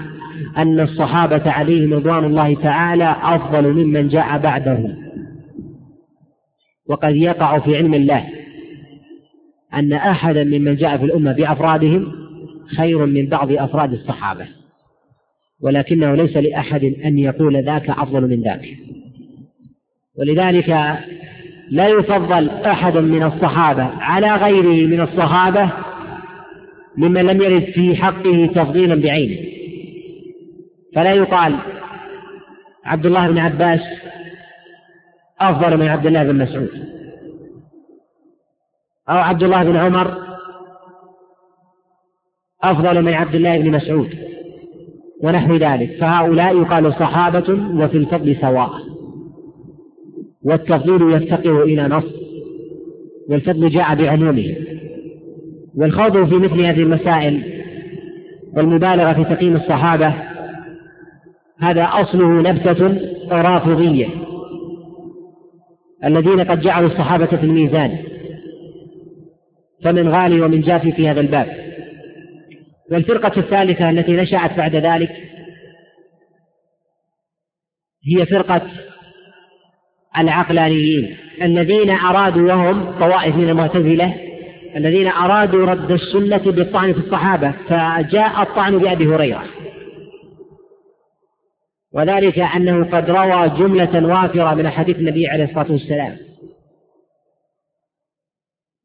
S2: أن الصحابة عليهم رضوان الله تعالى أفضل ممن جاء بعدهم. وقد يقع في علم الله أن أحدا ممن جاء في الأمة بأفرادهم خير من بعض أفراد الصحابة ولكنه ليس لأحد أن يقول ذاك أفضل من ذاك. ولذلك لا يفضل أحد من الصحابة على غيره من الصحابة ممن لم يرد في حقه تفضيلا بعينه فلا يقال عبد الله بن عباس أفضل من عبد الله بن مسعود أو عبد الله بن عمر أفضل من عبد الله بن مسعود ونحو ذلك. فهؤلاء يقال صحابة وفي الفضل سواء. والتفضيل يفتقر إلى نص والفضل جاء بعمومه. والخوض في مثل هذه المسائل والمبالغة في تقييم الصحابة هذا أصله نبتة رافضية. الذين قد جعلوا الصحابة في الميزان فمن غالي ومن جافي في هذا الباب. والفرقة الثالثة التي نشأت بعد ذلك هي فرقة العقلانيين. الذين أرادوا وهم طوائف من المعتزلة. الذين أرادوا رد السنة بالطعن في الصحابة. فجاء الطعن بأبي هريرة. وذلك أنه قد روى جملة وافرة من أحاديث النبي عليه الصلاة والسلام.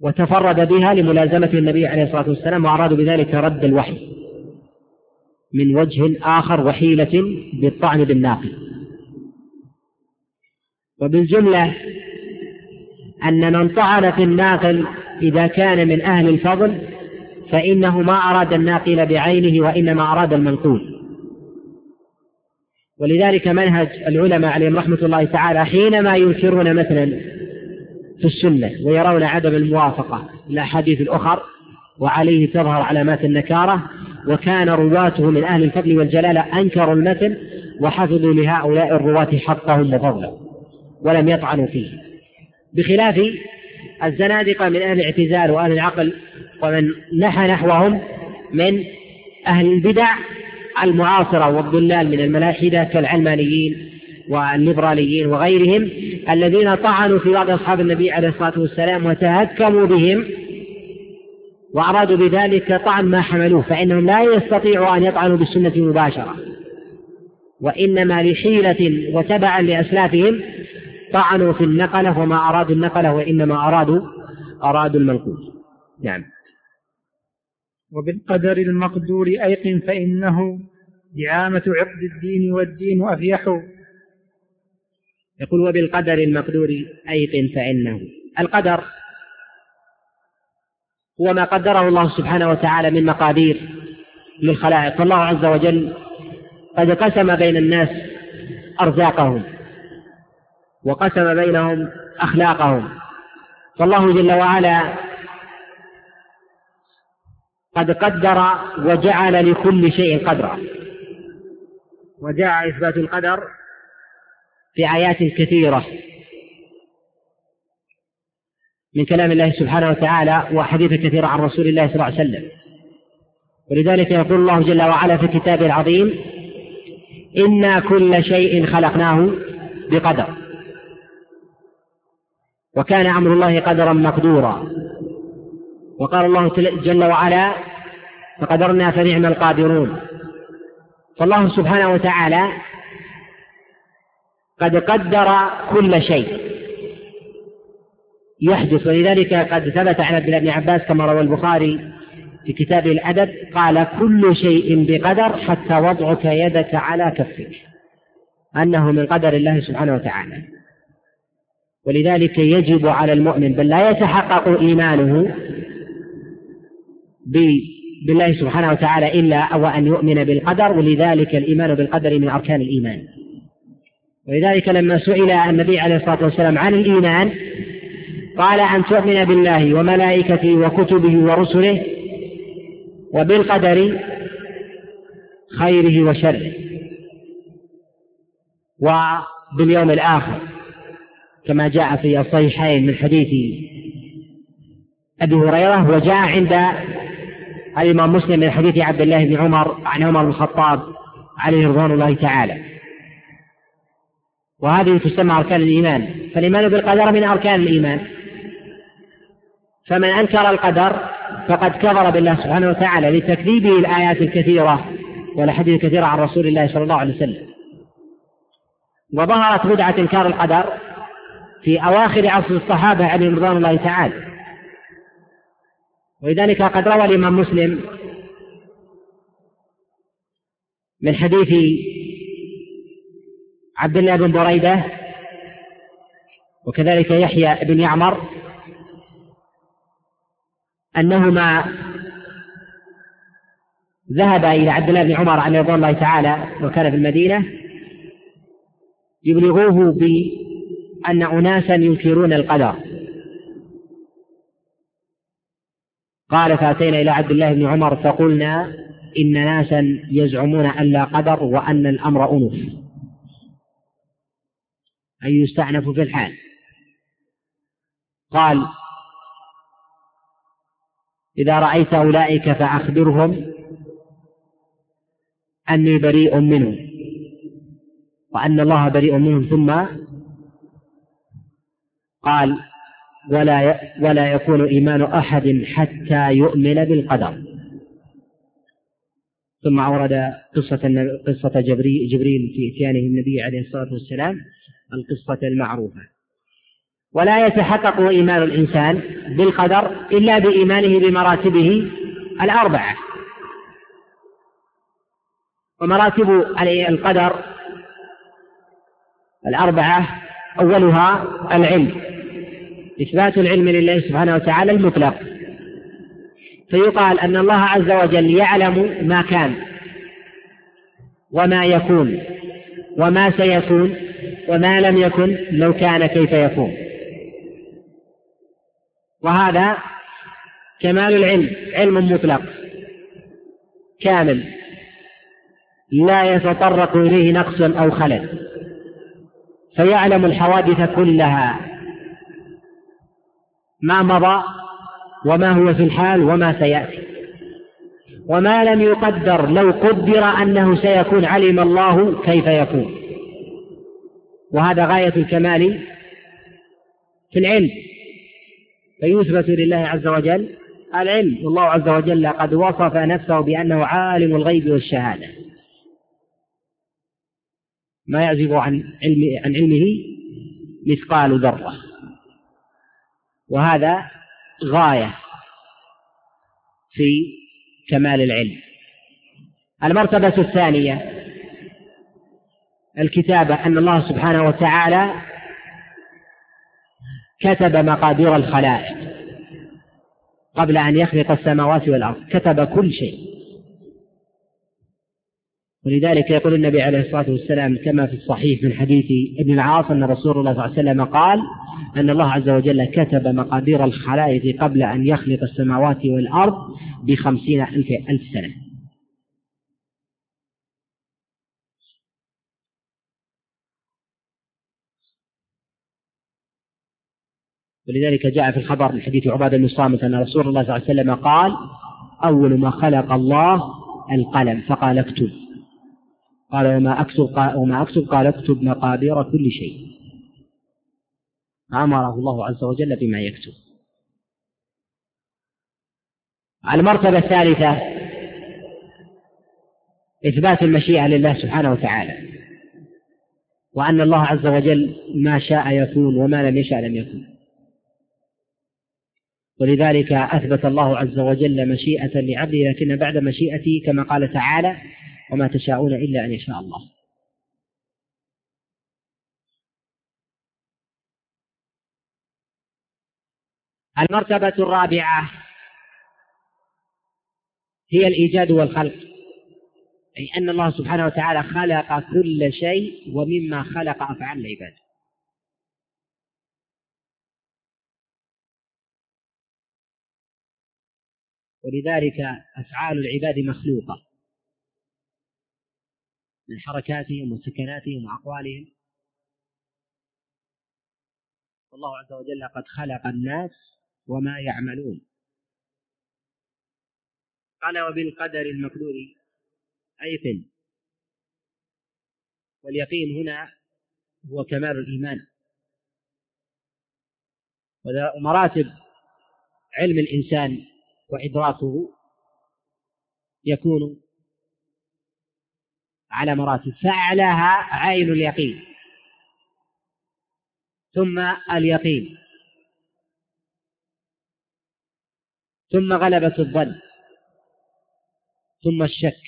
S2: وتفرد بها لملازمة النبي عليه الصلاة والسلام وأرادوا بذلك رد الوحي من وجه آخر وحيلة بالطعن بالناقل. وبالجملة أن من طعن في الناقل إذا كان من أهل الفضل فإنه ما أراد الناقل بعينه وإنما أراد المنقول. ولذلك منهج العلماء عليهم رحمة الله تعالى حينما ينكرون مثلا في السنة ويرون عدم الموافقة للأحاديث الأخر وعليه تظهر علامات النكارة وكان رواته من أهل الفضل والجلالة أنكروا المثل وحفظوا لهؤلاء الرواة حقهم وفضلهم. ولم يطعنوا فيه. بخلاف الزنادقة من أهل الاعتزال وأهل العقل ومن نحى نحوهم من أهل البدع المعاصرة والضلال من الملاحدة كالعلمانيين والليبراليين وغيرهم الذين طعنوا في بعض أصحاب النبي عليه الصلاة والسلام وتهكموا بهم وأرادوا بذلك طعن ما حملوه فإنهم لا يستطيعوا أن يطعنوا بالسنة مباشرة وإنما لحيلة وتبعا لأسلافهم طعنوا في النقلة وما أرادوا النقلة وإنما أرادوا أرادوا المنقول. نعم.
S1: وبالقدر المقدور أيقن فإنه دعامة عقد الدين والدين أفيح.
S2: يقول وبالقدر المقدور أيقن فإنه. القدر هو ما قدره الله سبحانه وتعالى من مقادير للخلائق فالله عز وجل قد قسم بين الناس أرزاقهم. وقسم بينهم أخلاقهم. فالله جل وعلا قد قدر وجعل لكل شيء قدرا. وجاء إثبات القدر في آيات كثيرة. من كلام الله سبحانه وتعالى وحديث كثيرة عن رسول الله صلى الله عليه وسلم. ولذلك يقول الله جل وعلا في كتابه العظيم إنا كل شيء خلقناه بقدر. وكان أمر الله قدرا مقدورا. وقال الله جل وعلا فقدرنا فنعم القادرون. فالله سبحانه وتعالى قد قدر كل شيء. يحدث ولذلك قد ثبت عن عبد الله بن عباس كما روى البخاري في كتابه الأدب قال كل شيء بقدر حتى وضعك يدك على كفك. أنه من قدر الله سبحانه وتعالى. ولذلك يجب على المؤمن بل لا يتحقق إيمانه بالله سبحانه وتعالى إلا أو أن يؤمن بالقدر ولذلك الإيمان بالقدر من أركان الإيمان. ولذلك لما سئل النبي عليه الصلاة والسلام عن الإيمان قال أن تؤمن بالله وملائكته وكتبه ورسله وبالقدر خيره وشره وباليوم الآخر. كما جاء في الصحيحين من حديث أبي هريرة وجاء عند الإمام مسلم من حديث عبد الله بن عمر عن عمر بن الخطاب عليه رضوان الله تعالى. وهذه تسمى أركان الإيمان. فالإيمان بالقدر من أركان الإيمان. فمن أنكر القدر فقد كفر بالله سبحانه وتعالى لتكذيبه الآيات الكثيرة والأحاديث الكثيرة عن رسول الله صلى الله عليه وسلم. وظهرت بدعة إنكار القدر في أواخر عصر الصحابة عليهم رضوان الله تعالى. ولذلك قد روى الإمام مسلم من حديث عبد الله بن بريدة وكذلك يحيى بن يعمر أنهما ذهبا إلى عبد الله بن عمر عليه رضوان الله تعالى وكان في المدينة يبلغوه بأن أناسا ينكرون القدر. قال فأتينا إلى عبد الله بن عمر فقلنا إن ناسا يزعمون أن لا قدر وأن الأمر أنف أي يستأنف في الحال. قال إذا رأيت أولئك فأخبرهم أني بريء منهم وأن الله بريء منهم ثم قال ولا ولا يكون إيمان أحد حتى يؤمن بالقدر. ثم أورد قصة قصة جبريل في إتيانه النبي عليه الصلاة والسلام القصة المعروفة. ولا يتحقق إيمان الإنسان بالقدر إلا بإيمانه بمراتبه الأربعة. ومراتب القدر الأربعة أولها العلم. إثبات العلم لله سبحانه وتعالى المطلق. فيقال أن الله عز وجل يعلم ما كان وما يكون وما سيكون وما لم يكن لو كان كيف يكون. وهذا كمال العلم علم مطلق كامل لا يتطرق إليه نقص أو خلل. فيعلم الحوادث كلها. ما مضى وما هو في الحال وما سيأتي. وما لم يقدر لو قدر أنه سيكون علم الله كيف يكون. وهذا غاية الكمال في العلم. فيثبت لله عز وجل العلم والله عز وجل قد وصف نفسه بأنه عالم الغيب والشهادة. ما يعزب عن علم عن علمه مثقال ذرة. وهذا غاية في كمال العلم. المرتبة الثانية الكتابة أن الله سبحانه وتعالى كتب مقادير الخلائق قبل أن يخلق السماوات والأرض. كتب كل شيء. ولذلك يقول النبي عليه الصلاة والسلام كما في الصحيح من حديث ابن العاص أن رسول الله صلى الله عليه وسلم قال أن الله عز وجل كتب مقادير الخلائق قبل أن يخلق السماوات والأرض بخمسين ألف, ألف سنة. ولذلك جاء في الخبر من حديث عبادة بن صامت أن رسول الله صلى الله عليه وسلم قال أول ما خلق الله القلم فقال اكتب. قال وما أكتب قال وما أكتب قال اكتب مقادير كل شيء. أمره الله عز وجل بما يكتب. المرتبة الثالثة إثبات المشيئة لله سبحانه وتعالى. وأن الله عز وجل ما شاء يكون وما لم يشاء لم يكن. ولذلك أثبت الله عز وجل مشيئة لعبده لكن بعد مشيئته كما قال تعالى وما تشاءون إلا أن يشاء الله. المرتبة الرابعة هي الإيجاد والخلق. أي أن الله سبحانه وتعالى خلق كل شيء ومما خلق أفعال العباد. ولذلك أفعال العباد مخلوقة. من حركاتهم وسكناتهم وأقوالهم والله عز وجل قد خلق الناس وما يعملون. قال وبالقدر المقدور أيقن واليقين هنا هو كمال الإيمان. ومراتب علم الإنسان وإدراكه يكون على مراتب فأعلاها عين اليقين. ثم اليقين. ثم غلبة الظن. ثم الشك.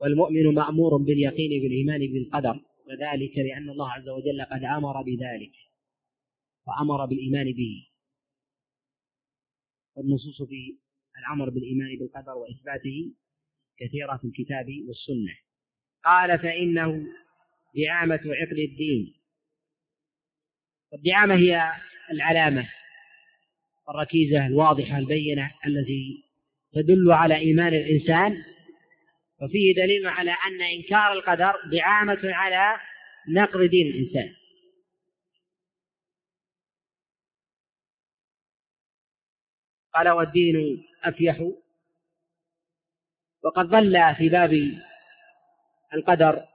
S2: والمؤمن مأمور باليقين بالإيمان بالقدر وذلك لأن الله عز وجل قد أمر بذلك وأمر بالإيمان به. والنصوص في الأمر بالإيمان بالقدر وإثباته كثيرة في الكتاب والسنة. قال فإنه دعامة عقل الدين. والدعامة هي العلامة الركيزة الواضحة البينة التي تدل على إيمان الإنسان. وفيه دليل على أن إنكار القدر دعامة على نقض دين الإنسان. قال والدين أفيح. وقد ظل في باب القدر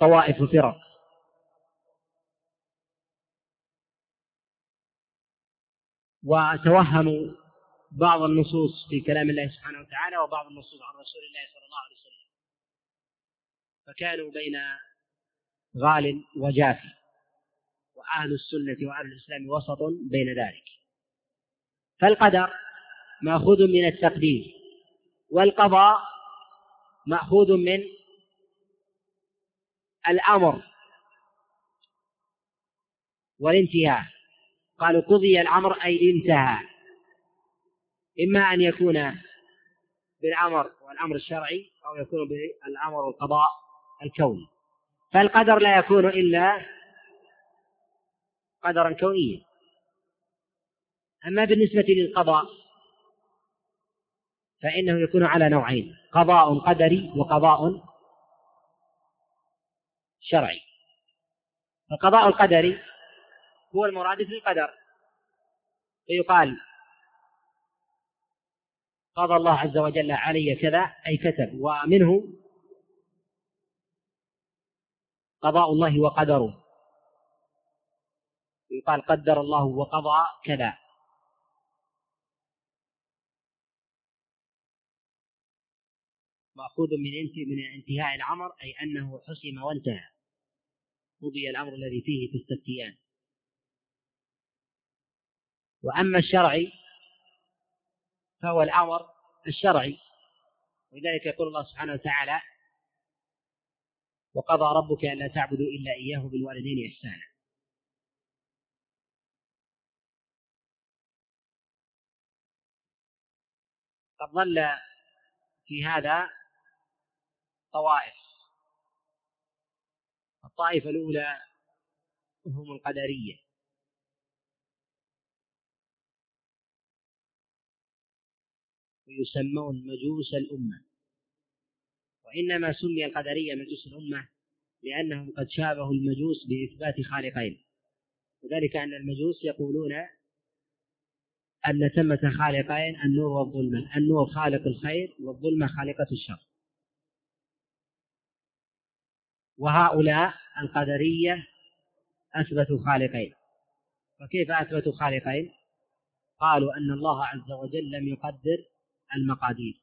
S2: طوائف فرق وتوهموا بعض النصوص في كلام الله سبحانه وتعالى وبعض النصوص عن رسول الله صلى الله عليه وسلم. فكانوا بين غال وجافي. وأهل السنة وأهل الإسلام وسط بين ذلك. فالقدر مأخوذ من التقدير والقضاء مأخوذ من الأمر والانتهاء. قالوا قضي الأمر أي انتهى. إما أن يكون بالأمر والأمر الشرعي أو يكون بالأمر والقضاء الكوني. فالقدر لا يكون إلا قدرا كونيا. أما بالنسبة للقضاء فإنه يكون على نوعين قضاء قدري وقضاء شرعي. القضاء القدري هو المرادف للقدر فيقال قضى الله عز وجل علي كذا أي كتب ومنه قضاء الله وقدره. يقال قدر الله وقضى كذا. مأخوذ من من انتهاء الأمر أي أنه حسم وانتهى. قضي الأمر الذي فيه تستفتيان وأما الشرعي فهو الأمر الشرعي. ولذلك يقول الله سبحانه وتعالى وقضى ربك ألا تعبدوا إلا إياه بالوالدين إحسانا. قد ظل في هذا طوائف. الطائفة الأولى هم القدرية. ويسمون مجوس الأمة. وإنما سمي القدرية مجوس الأمة لأنهم قد شابهوا المجوس بإثبات خالقين. وذلك أن المجوس يقولون أن ثمة خالقين النور والظلمة. النور خالق الخير والظلمة خالقة الشر. وهؤلاء القدرية أثبتوا خالقين. فكيف أثبتوا خالقين؟ قالوا أن الله عز وجل لم يقدر المقادير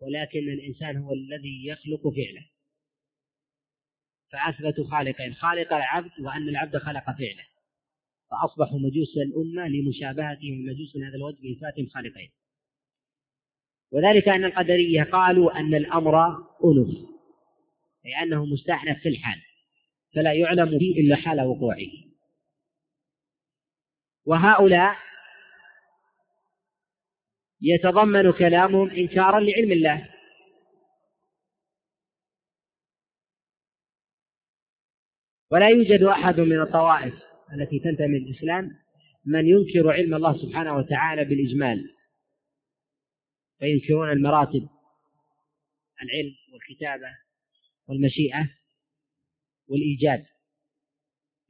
S2: ولكن الإنسان هو الذي يخلق فعله. فأثبتوا خالقين خالق العبد وأن العبد خلق فعله. فأصبحوا مجوس الأمة لمشابهتهم المجوس من هذا الوجه بإثبات خالقين. وذلك أن القدرية قالوا أن الأمر أنف. أي أنه مستحنف في الحال فلا يعلم فيه إلا حال وقوعه. وهؤلاء يتضمن كلامهم إنكارا لعلم الله. ولا يوجد أحد من الطوائف التي تنتمي للإسلام من ينكر علم الله سبحانه وتعالى بالإجمال. فينكرون المراتب العلم والكتابة. والمشيئة والإيجاد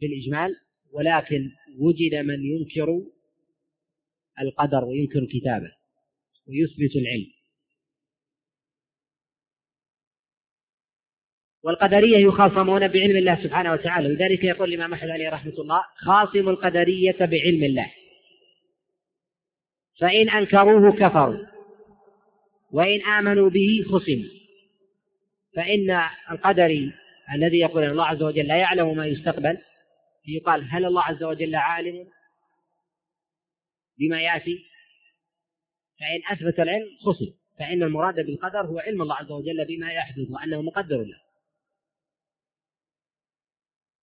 S2: بالإجمال ولكن وجد من ينكر القدر وينكر الكتابة ويثبت العلم. والقدرية يخاصمون بعلم الله سبحانه وتعالى لذلك يقول الإمام أحمد عليه رحمة الله خاصم القدرية بعلم الله. فإن أنكروه كفروا وإن آمنوا به خصموا. فإن القدري الذي يقول أن الله عز وجل لا يعلم ما يستقبل يقال هل الله عز وجل عالم بما يأتي؟ فإن أثبت العلم خصم فإن المراد بالقدر هو علم الله عز وجل بما يحدث وأنه مقدر له.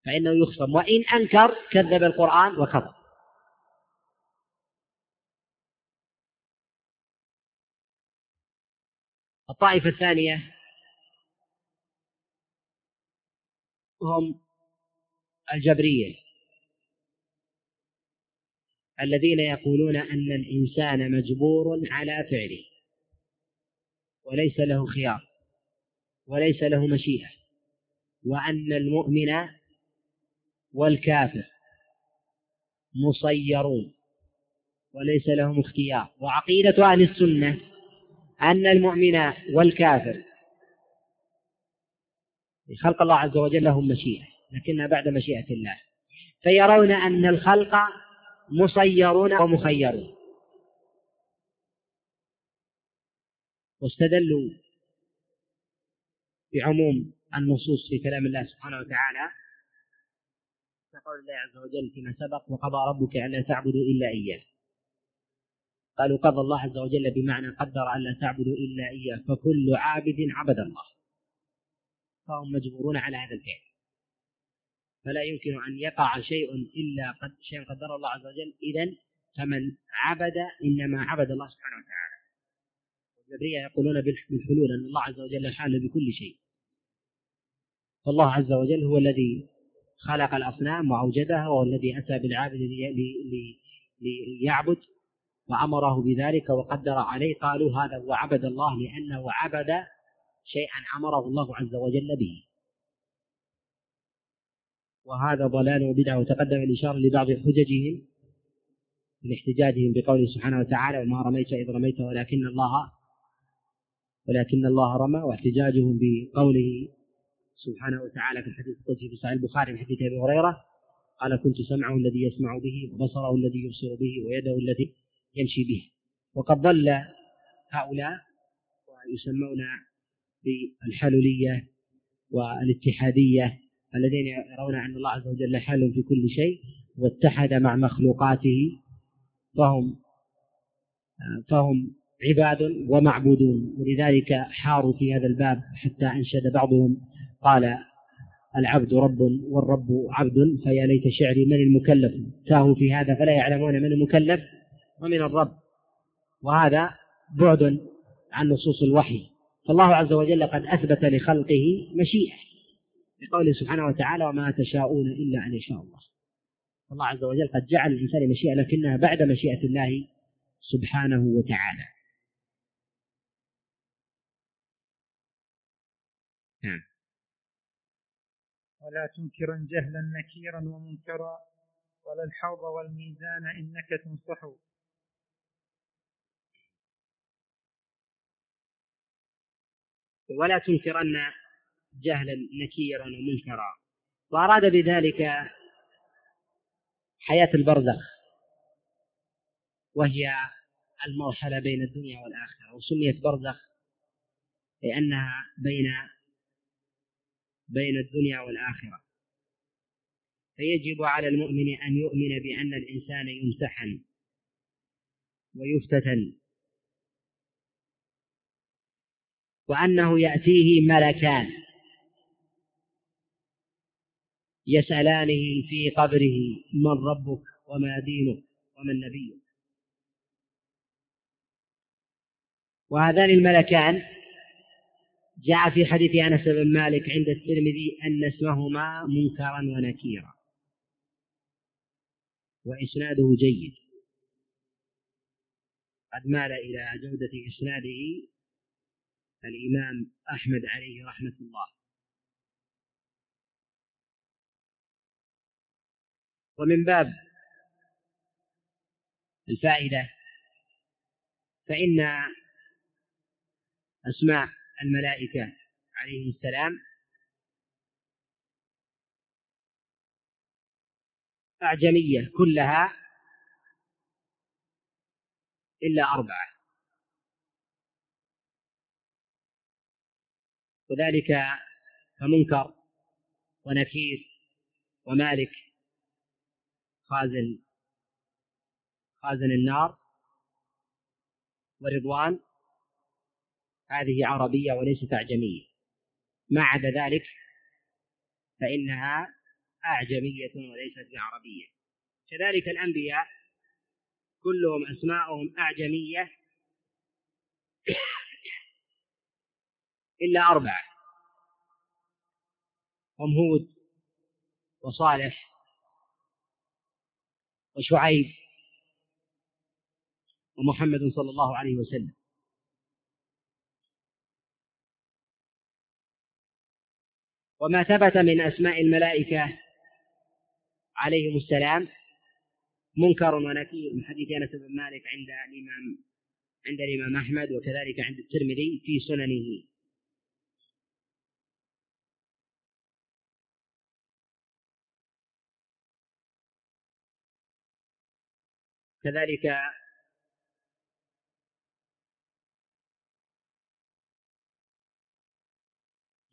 S2: فإنه يخصم وإن أنكر كذب القرآن وكفر. الطائفة الثانية هم الجبرية الذين يقولون أن الإنسان مجبور على فعله وليس له خيار وليس له مشيئة وأن المؤمن والكافر مصيرون وليس لهم اختيار. وعقيدة أهل السنة أن المؤمن والكافر خلق الله عز وجل لهم مشيئة لكنها بعد مشيئة الله. فيرون أن الخلق مصيرون ومخيرون. واستدلوا بعموم النصوص في كلام الله سبحانه وتعالى. كقول الله عز وجل فيما سبق وقضى ربك ألا تعبدوا إلا إياه. قالوا قضى الله عز وجل بمعنى قدر ألا تعبدوا إلا إياه فكل عابد عبد الله. فهم مجبورون على هذا الفعل. فلا يمكن أن يقع شيء إلا قد شيء قدر الله عز وجل. إذا فمن عبد إنما عبد الله سبحانه وتعالى. الجبرية يقولون بالحلول أن الله عز وجل حال بكل شيء. فالله عز وجل هو الذي خلق الأصنام وأوجدها وهو الذي أتى بالعابد ليعبد وأمره بذلك وقدر عليه. قالوا هذا هو عبد الله لأنه عبد شيئا أمره الله عز وجل به. وهذا ضلال وبدعة وتقدم الإشارة لبعض حججهم من احتجاجهم بقوله سبحانه وتعالى وما رميت إذ رميت ولكن الله ولكن الله رمى واحتجاجهم بقوله سبحانه وتعالى في الحديث القدسي في صحيح البخاري من حديث أبي هريرة قال كنت سمعه الذي يسمع به وبصره الذي يبصر به ويده التي يمشي به. وقد ضل هؤلاء ويسمون بالحلولية والاتحادية الذين يرون أن الله عز وجل حال في كل شيء واتحد مع مخلوقاته فهم فهم عباد ومعبودون. ولذلك حاروا في هذا الباب حتى أنشد بعضهم قال العبد رب والرب عبد فيا ليت شعري من المكلف. تاهوا في هذا فلا يعلمون من المكلف ومن الرب. وهذا بعد عن نصوص الوحي. فالله عز وجل قد أثبت لخلقه مشيئة بقوله سبحانه وتعالى وما تشاءون إلا أن يشاء الله. الله عز وجل قد جعل الإنسان مشيئة لكنها بعد مشيئة الله سبحانه وتعالى.
S1: نعم. ولا تنكرا جهلا نكيرا ومنكرا ولا الحوض والميزان إنك تنصح
S2: ولا تنكرن جهلا نكيرا ومنكرا. وأراد بذلك حياة البرزخ وهي المرحلة بين الدنيا والآخرة. وسميت برزخ لأنها بين بين الدنيا والآخرة. فيجب على المؤمن أن يؤمن بأن الإنسان يمتحن ويفتتن وأنه يأتيه ملكان يسألانه في قبره من ربك وما دينك ومن نبيك. وهذان الملكان جاء في حديث أنس بن مالك عند الترمذي أن اسمهما منكرا ونكيرا. وإسناده جيد. قد مال إلى جودة إسناده الإمام أحمد عليه رحمة الله. ومن باب الفائدة فإن أسماء الملائكة عليهم السلام أعجمية كلها إلا أربعة. وذلك فمنكر ونكير ومالك خازن خازن النار ورضوان. هذه عربية وليست أعجمية. ما عدا ذلك فإنها أعجمية وليست بعربية. كذلك الأنبياء كلهم أسماءهم أعجمية. إلا أربعة. هم هود وصالح وشعيب ومحمد صلى الله عليه وسلم. وما ثبت من أسماء الملائكة عليهم السلام منكر ونكير من حديث أنس بن مالك عند الإمام عند الإمام أحمد وكذلك عند الترمذي في سننه. كذلك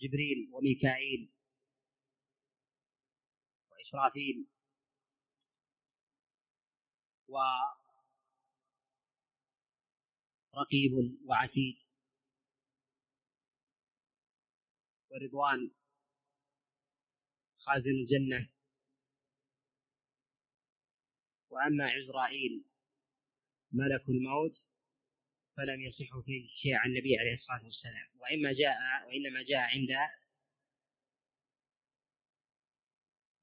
S2: جبريل وميكائيل وإسرافيل ورقيب وعتيد ورضوان خازن الجنة وأما عزرائيل ملك الموت فلم يصح فيه شيء عن النبي عليه الصلاة والسلام. وإما جاء وإنما جاء عند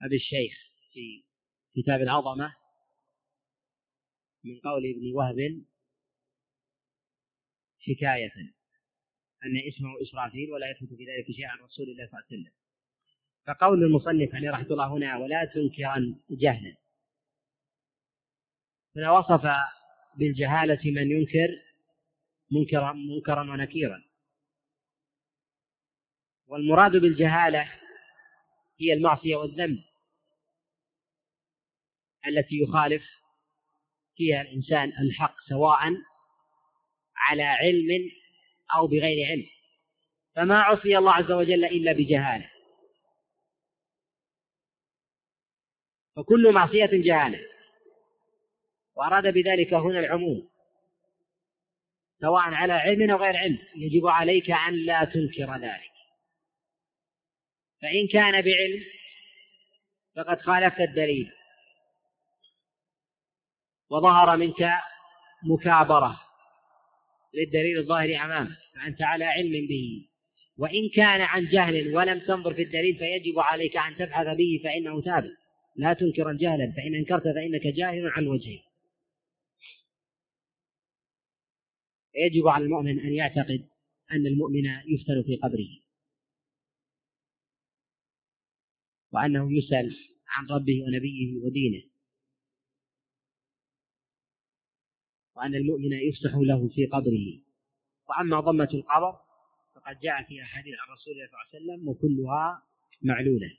S2: أبي الشيخ في كتاب العظمة من قول ابن وهب حكاية أن اسمه إسرافيل ولا يثبت في ذلك شيء عن رسول الله صلى الله عليه وسلم. فقول المصنف عليه رحمة الله هنا ولا تنكرا جهلا. هنا وصف بالجهالة من ينكر منكرا منكرا ونكيرا. والمراد بالجهالة هي المعصية والذنب التي يخالف فيها الإنسان الحق سواء على علم أو بغير علم. فما عصي الله عز وجل إلا بجهالة. فكل معصية جهالة. وأراد بذلك هنا العموم. سواء على علم أو غير علم يجب عليك أن لا تنكر ذلك. فإن كان بعلم فقد خالفت الدليل. وظهر منك مكابرة للدليل الظاهر أمامك فأنت على علم به. وإن كان عن جهل ولم تنظر في الدليل فيجب عليك أن تبحث به فإنه ثابت. لا تنكرا جهلا فإن أنكرت فإنك جاهل عن وجهه. يجب على المؤمن أن يعتقد أن المؤمن يفتن في قبره. وأنه يسأل عن ربه ونبيه ودينه. وأن المؤمن يفسح له في قبره. وأما ضمة القبر فقد جاء في أحاديث عن رسول الله صلى الله عليه وسلم وكلها معلولة.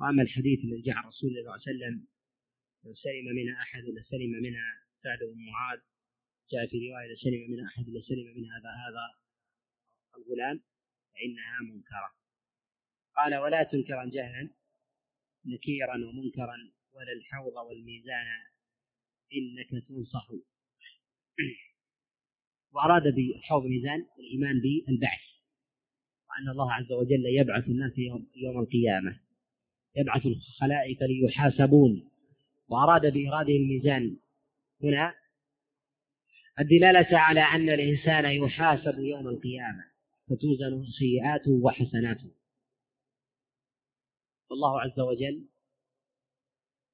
S2: وأما الحديث الذي جاء الله صلى الله عليه وسلم لو سلم منها أحد لسلم منها سعد بن معاذ جاء في رواية لسلم منها أحد لسلم منها هذا هذا الغلام فإنها منكرة. قال ولا تنكرا جهلا نكيرا ومنكرا ولا الحوض والميزان إنك تنصح. وأراد بالحوض الميزان الإيمان بالبعث وأن الله عز وجل يبعث الناس يوم القيامة. يبعث الخلائق ليحاسبون. وأراد بإرادة الميزان. هنا الدلالة على أن الإنسان يحاسب يوم القيامة فتوزن سيئاته وحسناته. والله عز وجل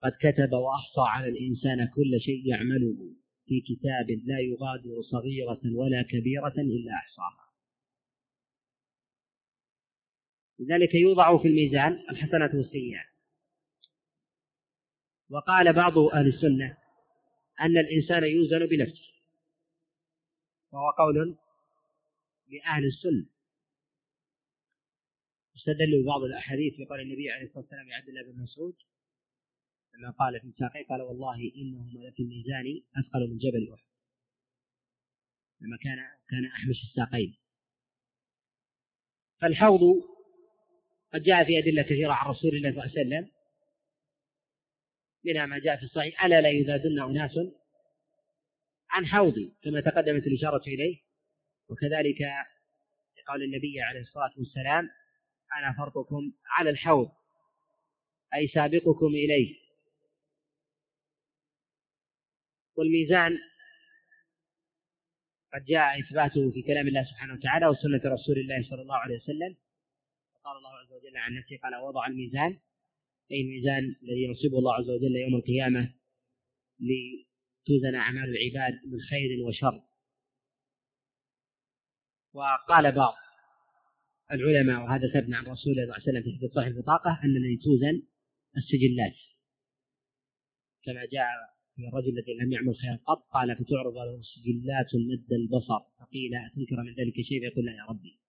S2: قد كتب وأحصى على الإنسان كل شيء يعمله في كتاب لا يغادر صغيرة ولا كبيرة إلا أحصاها. لذلك يوضع في الميزان الحسنات والسيئات. وقال بعض أهل السنة أن الإنسان يوزن بنفسه. وهو قول لأهل السنة. استدلوا ببعض الأحاديث في قول النبي عليه الصلاة والسلام لعبد الله بن مسعود لما قال في ساقيه قال والله إنهما لفي الميزان أثقل من جبل أحد. لما كان كان أحمش الساقين. فالحوض قد جاء في أدلة كثيرة عن رسول الله صلى الله عليه وسلم. منها ما جاء في الصحيح ألا لا يذادن أناس عن حوضي كما تقدمت الإشارة إليه. وكذلك قال النبي عليه الصلاة والسلام أنا فرطكم على الحوض أي سابقكم إليه. والميزان قد جاء إثباته في كلام الله سبحانه وتعالى وسنة رسول الله صلى الله عليه وسلم. قال الله عز وجل عن نفسه قال وضع الميزان أي الميزان الذي ينصبه الله عز وجل يوم القيامة لتوزن أعمال العباد من خير وشر. وقال بعض العلماء وهذا ثبت عن رسول الله صلى الله عليه وسلم في حديث صحيح البطاقة أن الذي توزن السجلات. كما جاء في الرجل الذي لم يعمل خيرا قط قال فتعرض له سجلات مد البصر فقيل أتنكر من ذلك شيء؟ فيقول لا يا ربي.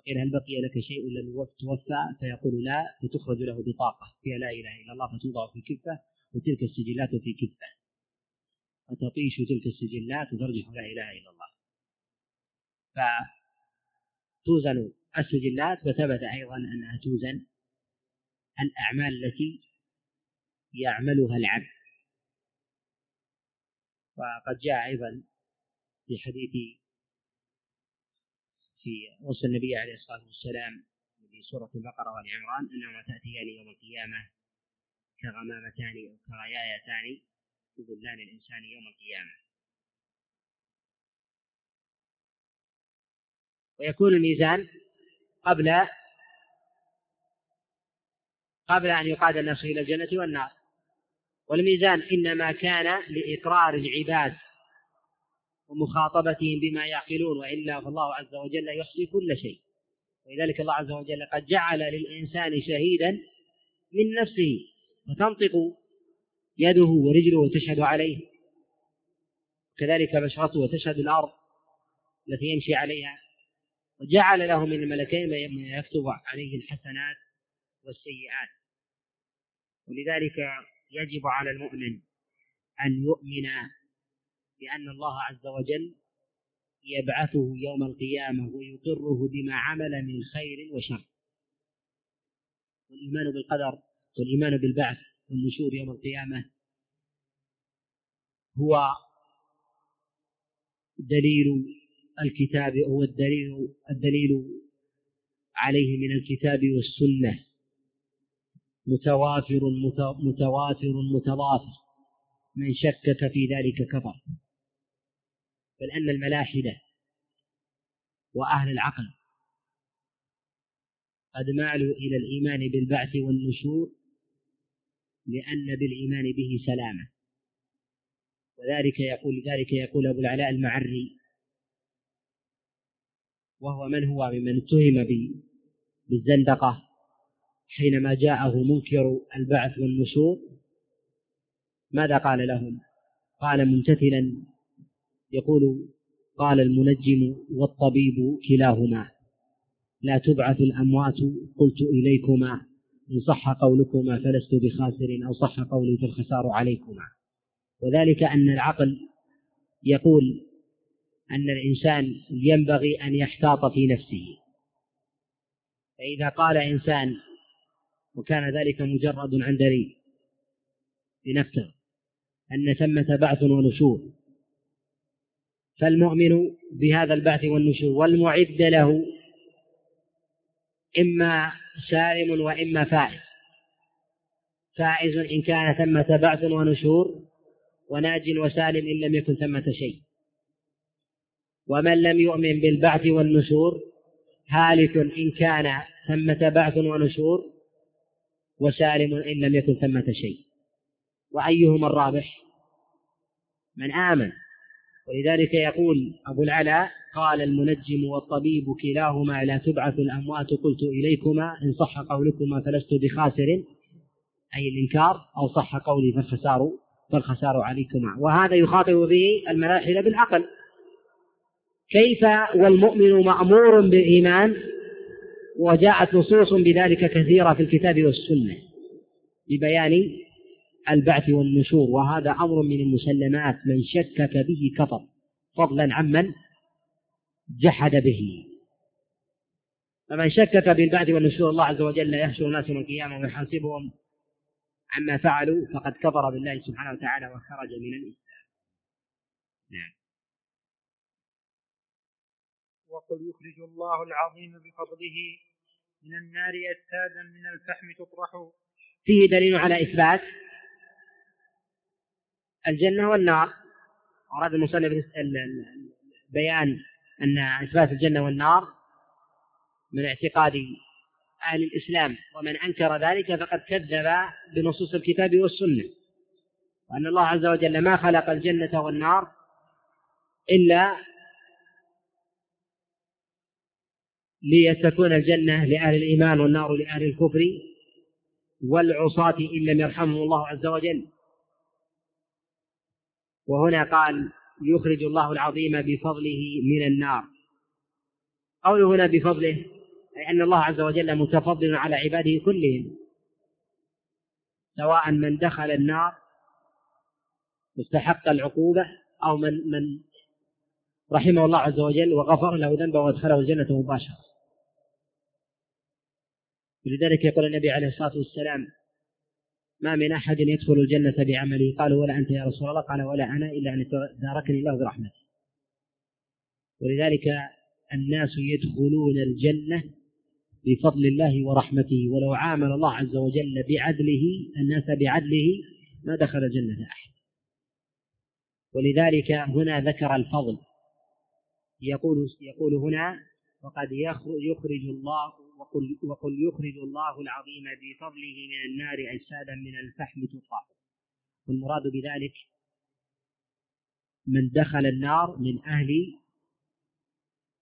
S2: فقيل هل بقي لك شيء لم توفى؟ فيقول لا فتخرج له بطاقة فيها لا إله إلا الله فتوضع في كفة وتلك السجلات في كفة. فتطيش تلك السجلات وترجح لا إله إلا الله. فتوزن السجلات وثبت أيضا أنها توزن الأعمال التي يعملها العبد. وقد جاء أيضا في حديث في وصف النبي عليه الصلاة والسلام في سورة البقرة وآل عمران أنهما تأتيان يوم القيامة كغمامتان أو كغيايتان تذلان الإنسان يوم القيامة. ويكون الميزان قبل قبل أن يقاد الناس إلى الجنة والنار. والميزان إنما كان لإقرار العباد ومخاطبتهم بما يعقلون وإلا فالله عز وجل يحصي كل شيء. ولذلك الله عز وجل قد جعل للإنسان شهيدا من نفسه فتنطق يده ورجله وتشهد عليه. كذلك بشرته وتشهد الأرض التي يمشي عليها. وجعل له من الملكين ما يكتب عليه الحسنات والسيئات. ولذلك يجب على المؤمن أن يؤمن بأن الله عز وجل يبعثه يوم القيامة ويقره بما عمل من خير وشر. والإيمان بالقدر والإيمان بالبعث والنشور يوم القيامة هو دليل الكتاب هو الدليل الدليل عليه من الكتاب والسنة. متوافر متواتر متضافر. من شكك في ذلك كفر. بل أن الملاحدة وأهل العقل قد مالوا إلى الإيمان بالبعث والنشور لأن بالإيمان به سلامة وذلك يقول ذلك يقول أبو العلاء المعري وهو من هو ممن اتهم بالزندقة حينما جاءه منكر البعث والنشور ماذا قال لهم؟ قال ممتثلا يقول قال المنجم والطبيب كلاهما. لا تبعث الأموات قلت إليكما. إن صح قولكما فلست بخاسر أو صح قولي فالخسار عليكما. وذلك أن العقل يقول أن الإنسان ينبغي أن يحتاط في نفسه. فإذا قال إنسان وكان ذلك مجرد عن دليل لنفترض أن ثمة بعث ونشور فالمؤمن بهذا البعث والنشور والمعد له إما سالم وإما فائز. فائز إن كان ثمة بعث ونشور وناج وسالم إن لم يكن ثمة شيء. ومن لم يؤمن بالبعث والنشور هالك إن كان ثمة بعث ونشور وسالم إن لم يكن ثمة شيء. وأيهما الرابح؟ من آمن. ولذلك يقول أبو العلاء قال المنجم والطبيب كلاهما لا تبعث الأموات قلت إليكما إن صح قولكما فلست بخاسر أي الإنكار أو صح قولي فالخسار فالخسار عليكما. وهذا يخاطب به الملاحدة بالعقل. كيف والمؤمن مأمور بالإيمان؟ وجاءت نصوص بذلك كثيرة في الكتاب والسنة. ببيان البعث والنشور وهذا أمر من المسلمات من شكك به كفر. فضلا عمن جحد به. فمن شكك بالبعث والنشور الله عز وجل يحشر الناس يوم القيامة ويحاسبهم عما فعلوا فقد كفر بالله سبحانه وتعالى وخرج من الإسلام. نعم.
S1: وقل يخرج الله العظيم بفضله من النار أجسادا من الفحم تطرح
S2: فيه دليل على إثبات الجنة والنار. أراد المصنف بيان أن إثبات الجنة والنار من اعتقاد أهل الإسلام ومن أنكر ذلك فقد كذب بنصوص الكتاب والسنة. وأن الله عز وجل ما خلق الجنة والنار إلا لتكون الجنة لأهل الإيمان والنار لأهل الكفر والعصاة إن لم يرحمهم الله عز وجل. وهنا قال يخرج الله العظيم بفضله من النار. قوله هنا بفضله أي أن الله عز وجل متفضل على عباده كلهم سواء من دخل النار مستحق العقوبة أو من من رحمه الله عز وجل وغفر له ذنبه وأدخله الجنة مباشرة. ولذلك يقول النبي عليه الصلاة والسلام ما من أحد يدخل الجنة بعمله. قالوا ولا أنت يا رسول الله؟ قال ولا أنا إلا أن داركني الله برحمته ولذلك الناس يدخلون الجنة بفضل الله ورحمته. ولو عامل الله عز وجل بعدله الناس بعدله ما دخل الجنة أحد. ولذلك هنا ذكر الفضل. يقول يقول هنا وقد يخرج الله وقل, وقل يخرج الله العظيم بفضله من النار أجسادا من الفحم تطاق والمراد بذلك من دخل النار من أهل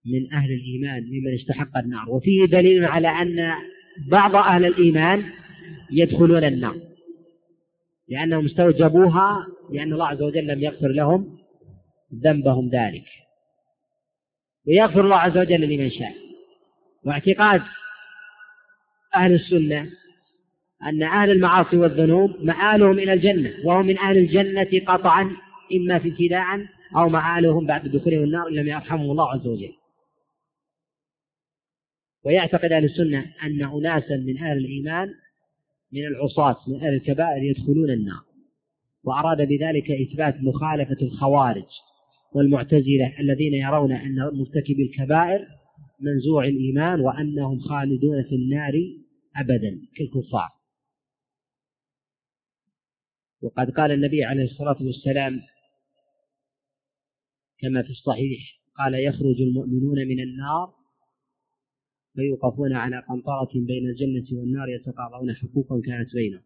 S2: من أهل الإيمان ممن استحق النار. وفيه دليل على أن بعض أهل الإيمان يدخلون النار لأنهم استوجبوها لأن الله عز وجل لم يغفر لهم ذنبهم ذلك. ويغفر الله عز وجل لمن شاء. واعتقاد أهل السنة أن أهل المعاصي والذنوب مآلهم إلى الجنة وهم من أهل الجنة قطعا إما في ابتداء أو مآلهم بعد دخولهم النار إن لم يرحمهم الله عز وجل. ويعتقد أهل السنة أن أناسا من أهل الإيمان من العصاة من أهل الكبائر يدخلون النار. وأراد بذلك إثبات مخالفة الخوارج والمعتزلة الذين يرون أن مرتكبي الكبائر منزوع الإيمان وأنهم خالدون في النار أبدا كالكفار. وقد قال النبي عليه الصلاة والسلام كما في الصحيح قال يخرج المؤمنون من النار فيوقفون على قنطرة بين الجنة والنار يتقاضون حقوقا كانت بينهم.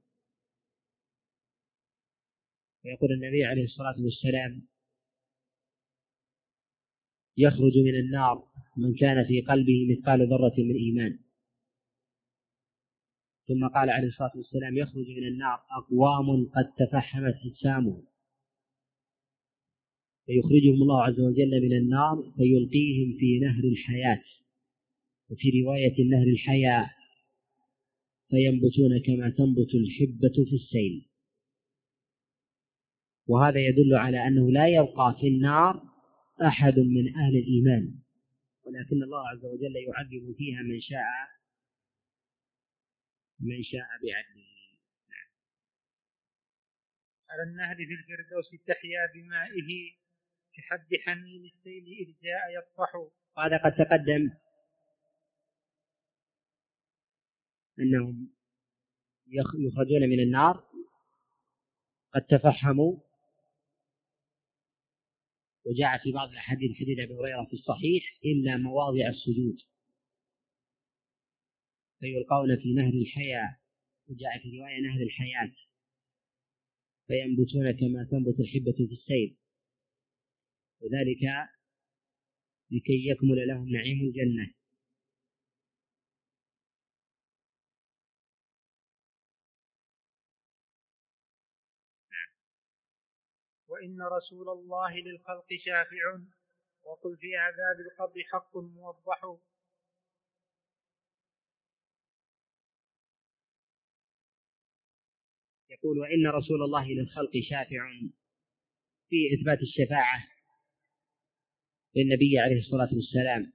S2: ويقول النبي عليه الصلاة والسلام يخرج من النار من كان في قلبه مثقال ذرة من إيمان. ثم قال عليه الصلاة والسلام يخرج من النار أقوام قد تفحمت أجسامهم. فيخرجهم الله عز وجل من النار فيلقيهم في نهر الحياة وفي رواية نهر الحياة فينبتون كما تنبت الحبة في السيل. وهذا يدل على أنه لا يبقى في النار أحد من أهل الإيمان ولكن الله عز وجل يعذب فيها من شاء من شاء بعدله.
S1: على النهر في الفردوس تحيا بمائه كحد حميل السيل إذ جاء يطفح.
S2: وهذا قد تقدم أنهم يخرجون من النار قد تفهموا وجاء في بعض الأحاديث حديث أبي هريرة في الصحيح إلا مواضع السجود. فيلقون في نهر الحياة وجاء في رواية نهر الحياة. فينبتون كما تنبت الحبة في السيل. وذلك لكي يكمل لهم نعيم الجنة.
S1: وإن رسول الله للخلق شافع وقل في عذاب القبر حق موضح.
S2: يقول وإن رسول الله للخلق شافع. في إثبات الشفاعة للنبي عليه الصلاة والسلام.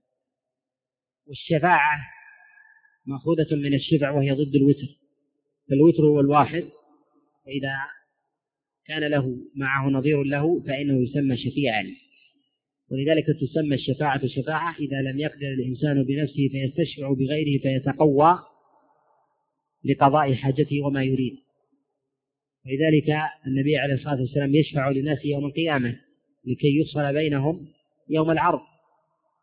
S2: والشفاعة مأخوذة من الشفع وهي ضد الوتر. فالوتر هو الواحد فإذا كان له معه نظير له فإنه يسمى شفيعا. ولذلك تسمى الشفاعة شفاعة. إذا لم يقدر الإنسان بنفسه فيستشفع بغيره فيتقوى لقضاء حاجته وما يريد. ولذلك النبي عليه الصلاة والسلام يشفع للناس يوم القيامة لكي يفصل بينهم يوم العرض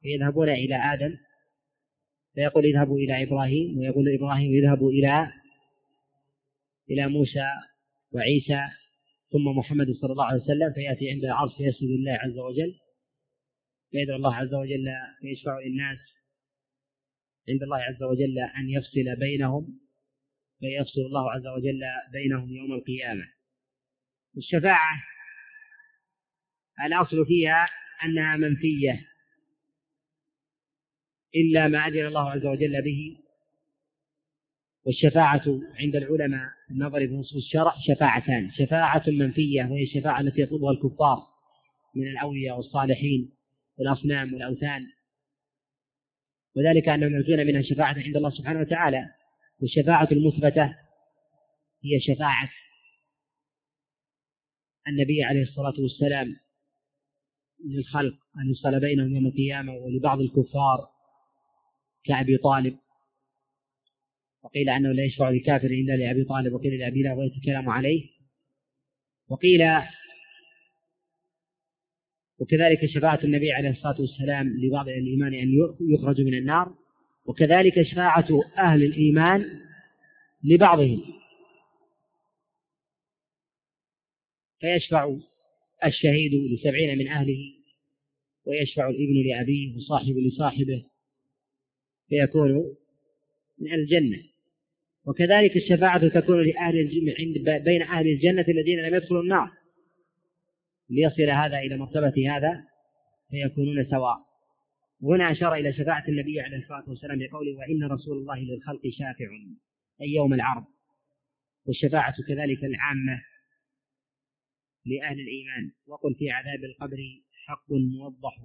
S2: فيذهبون إلى آدم فيقول اذهبوا إلى إبراهيم ويقول إبراهيم اذهبوا إلى إلى موسى وعيسى ثم محمد صلى الله عليه وسلم فيأتي عند العرش فيسجد لله عز وجل فيدعو الله عز وجل فيشفع للناس عند الله عز وجل أن يفصل بينهم فيفصل الله عز وجل بينهم يوم القيامة. الشفاعة الأصل فيها أنها منفية إلا ما أذن الله عز وجل به والشفاعة عند العلماء النظر في نصوص الشرع شفاعتان. شفاعة منفية وهي الشفاعة التي يطلبها الكفار من الأولياء والصالحين والأصنام والأوثان. وذلك أنهم يرجون منها شفاعة عند الله سبحانه وتعالى. والشفاعة المثبتة هي شفاعة النبي عليه الصلاة والسلام للخلق أن يصل بينهم يوم القيامة ولبعض الكفار كأبي طالب. وقيل أنه لا يشفع لكافر إلا لأبي طالب وقيل لأبي لا ويتكلم عليه. وقيل وكذلك شفاعة النبي عليه الصلاة والسلام لبعض الإيمان أن يخرج من النار وكذلك شفاعة أهل الإيمان لبعضهم. فيشفع الشهيد لسبعين من أهله ويشفع الابن لأبيه وصاحب لصاحبه فيكون من الجنة. وكذلك الشفاعة تكون لأهل عند بين أهل الجنة الذين لم يدخلوا النار. ليصل هذا إلى مرتبة هذا فيكونون سواء. هنا أشار إلى شفاعة النبي عليه الصلاة والسلام بقوله وإن رسول الله للخلق شافع أي يوم العرض. والشفاعة كذلك العامة لأهل الإيمان. وقل في عذاب القبر حق موضح.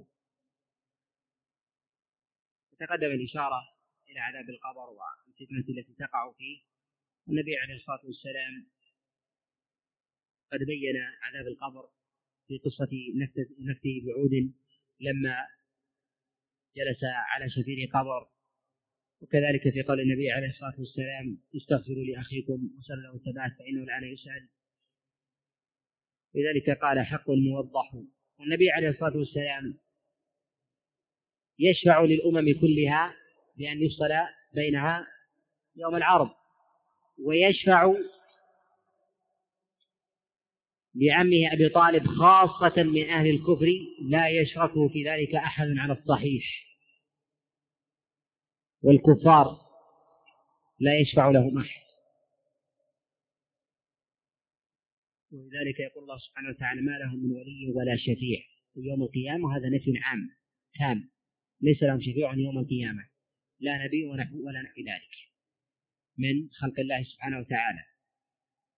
S2: تقدم الإشارة إلى عذاب القبر والفتنة التي تقع فيه. النبي عليه الصلاة والسلام قد بين عذاب القبر في قصة نفته بعود لما جلس على شفير قبر. وكذلك في قول النبي عليه الصلاة والسلام استغفروا لأخيكم وسألوا له الثبات فإنه الآن يسأل. لذلك قال حق موضح. والنبي عليه الصلاة والسلام يشفع للأمم كلها بأن يفصل بينها يوم العرض ويشفع لعمه أبي طالب خاصة من أهل الكفر لا يشركه في ذلك أحد على الصحيح. والكفار لا يشفع لهم أحد. ولذلك يقول الله سبحانه وتعالى ما لهم من ولي ولا شفيع. يوم القيامة وهذا نفي عام تام. ليس لهم شفيع يوم القيامة. لا نبي ولا نحو ذلك. من خلق الله سبحانه وتعالى.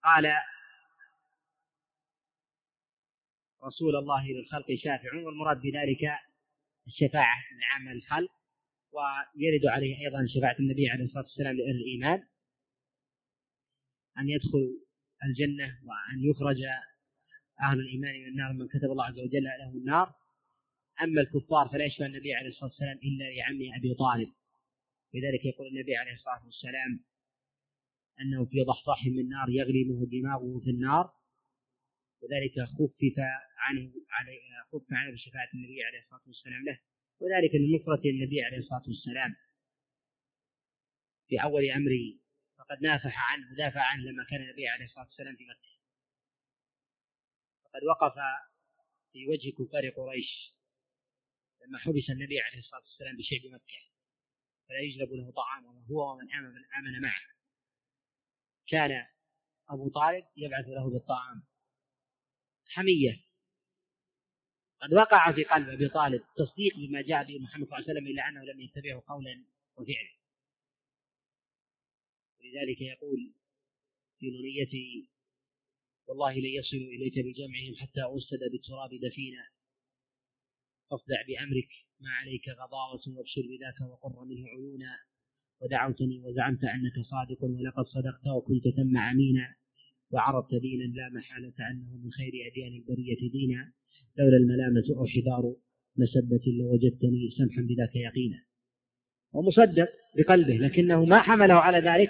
S2: قال رسول الله للخلق شافع والمراد بذلك الشفاعة العامة للخلق ويرد عليه أيضا شفاعة النبي عليه الصلاة والسلام لأهل الإيمان أن يدخلوا الجنة وأن يخرج أهل الإيمان من النار من كتب الله عز وجل له النار. أما الكفار فلا يشفع النبي عليه الصلاة والسلام إلا لعمه أبي طالب. لذلك يقول النبي عليه الصلاة والسلام أنه في ضحضاح من نار يغلي منه دماغه في النار. وذلك خفف عنه علي خفف عنه بشفاعة النبي عليه الصلاة والسلام له. وذلك من نصرة النبي عليه الصلاة والسلام. في أول أمره فقد نافح عنه ودافع عنه لما كان النبي عليه الصلاة والسلام في مكة. فقد وقف في وجه كفار قريش لما حبس النبي عليه الصلاة والسلام بشعب مكة فلا يجلب له طعام هو ومن آمن من آمن معه. كان أبو طالب يبعث له بالطعام. حمية. قد وقع في قلب أبي طالب تصديق بما جاء به محمد صلى الله عليه وسلم إلا أنه لم يتبعه قولا وفعلا. ولذلك يقول في نونيته والله لن يصلوا إليك بجمعهم حتى أسد بالتراب دفينا. فاصدع بأمرك ما عليك غضاوة وابشر بذاك وقر منه عيونا. ودعوتني وزعمت أنك صادق ولقد صدقت وكنت ثم أمينا وعرضت دينا لا محالة أنه من خير أديان البرية دينا. لولا الملامة أو حذار مسبة لوجدتني سمحا بذاك يقينا. ومصدق بقلبه لكنه ما حمله على ذلك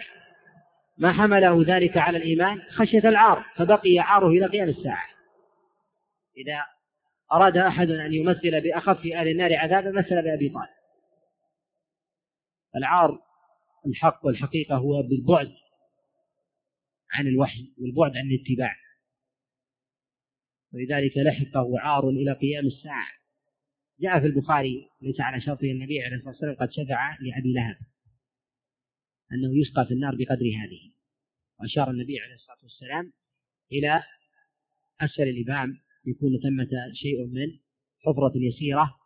S2: ما حمله ذلك على الإيمان. خشية العار فبقي عاره إلى قيام الساعة. إذا أراد أحد أن يمثل بأخف أهل النار عذابا مثل بأبي طالب. العار الحق والحقيقة هو بالبعد عن الوحي والبعد عن الاتباع. ولذلك لحقه عار إلى قيام الساعة. جاء في البخاري ليس على شرطه النبي عليه الصلاة والسلام قد شفع لأبي لهب أنه يسقى في النار بقدر هذه. وأشار النبي عليه الصلاة والسلام إلى أسفل الإبهام يكون ثمة شيء من حفرة يسيرة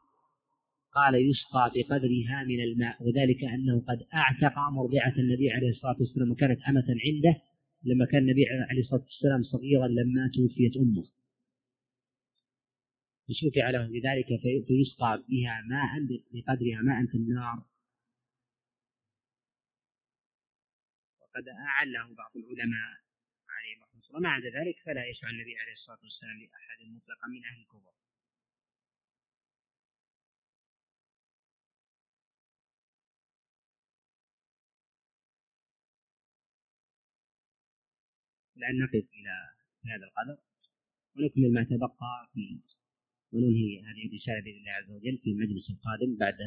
S2: قال يسقى بقدرها من الماء وذلك أنه قد أعتق مرضعة النبي عليه الصلاة والسلام وكانت أمة عنده لما كان النبي عليه الصلاة والسلام صغيرا لما توفيت أمه. فشفع له بذلك فيسقى بها ماء بقدرها ماء في النار. وقد أعله بعض العلماء عليه رحمه الله ومع ذلك فلا يشفع النبي عليه الصلاة والسلام لأحد مطلقا من أهل الكفر. لأن نقف إلى هذا القدر ونكمل ما تبقى في وننهي هذه الرسالة بإذن الله عز وجل في المجلس القادم بعد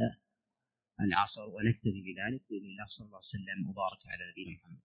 S2: العصر ونكتفي بذلك بإذن الله صلى الله عليه وسلم وبارك على نبينا محمد.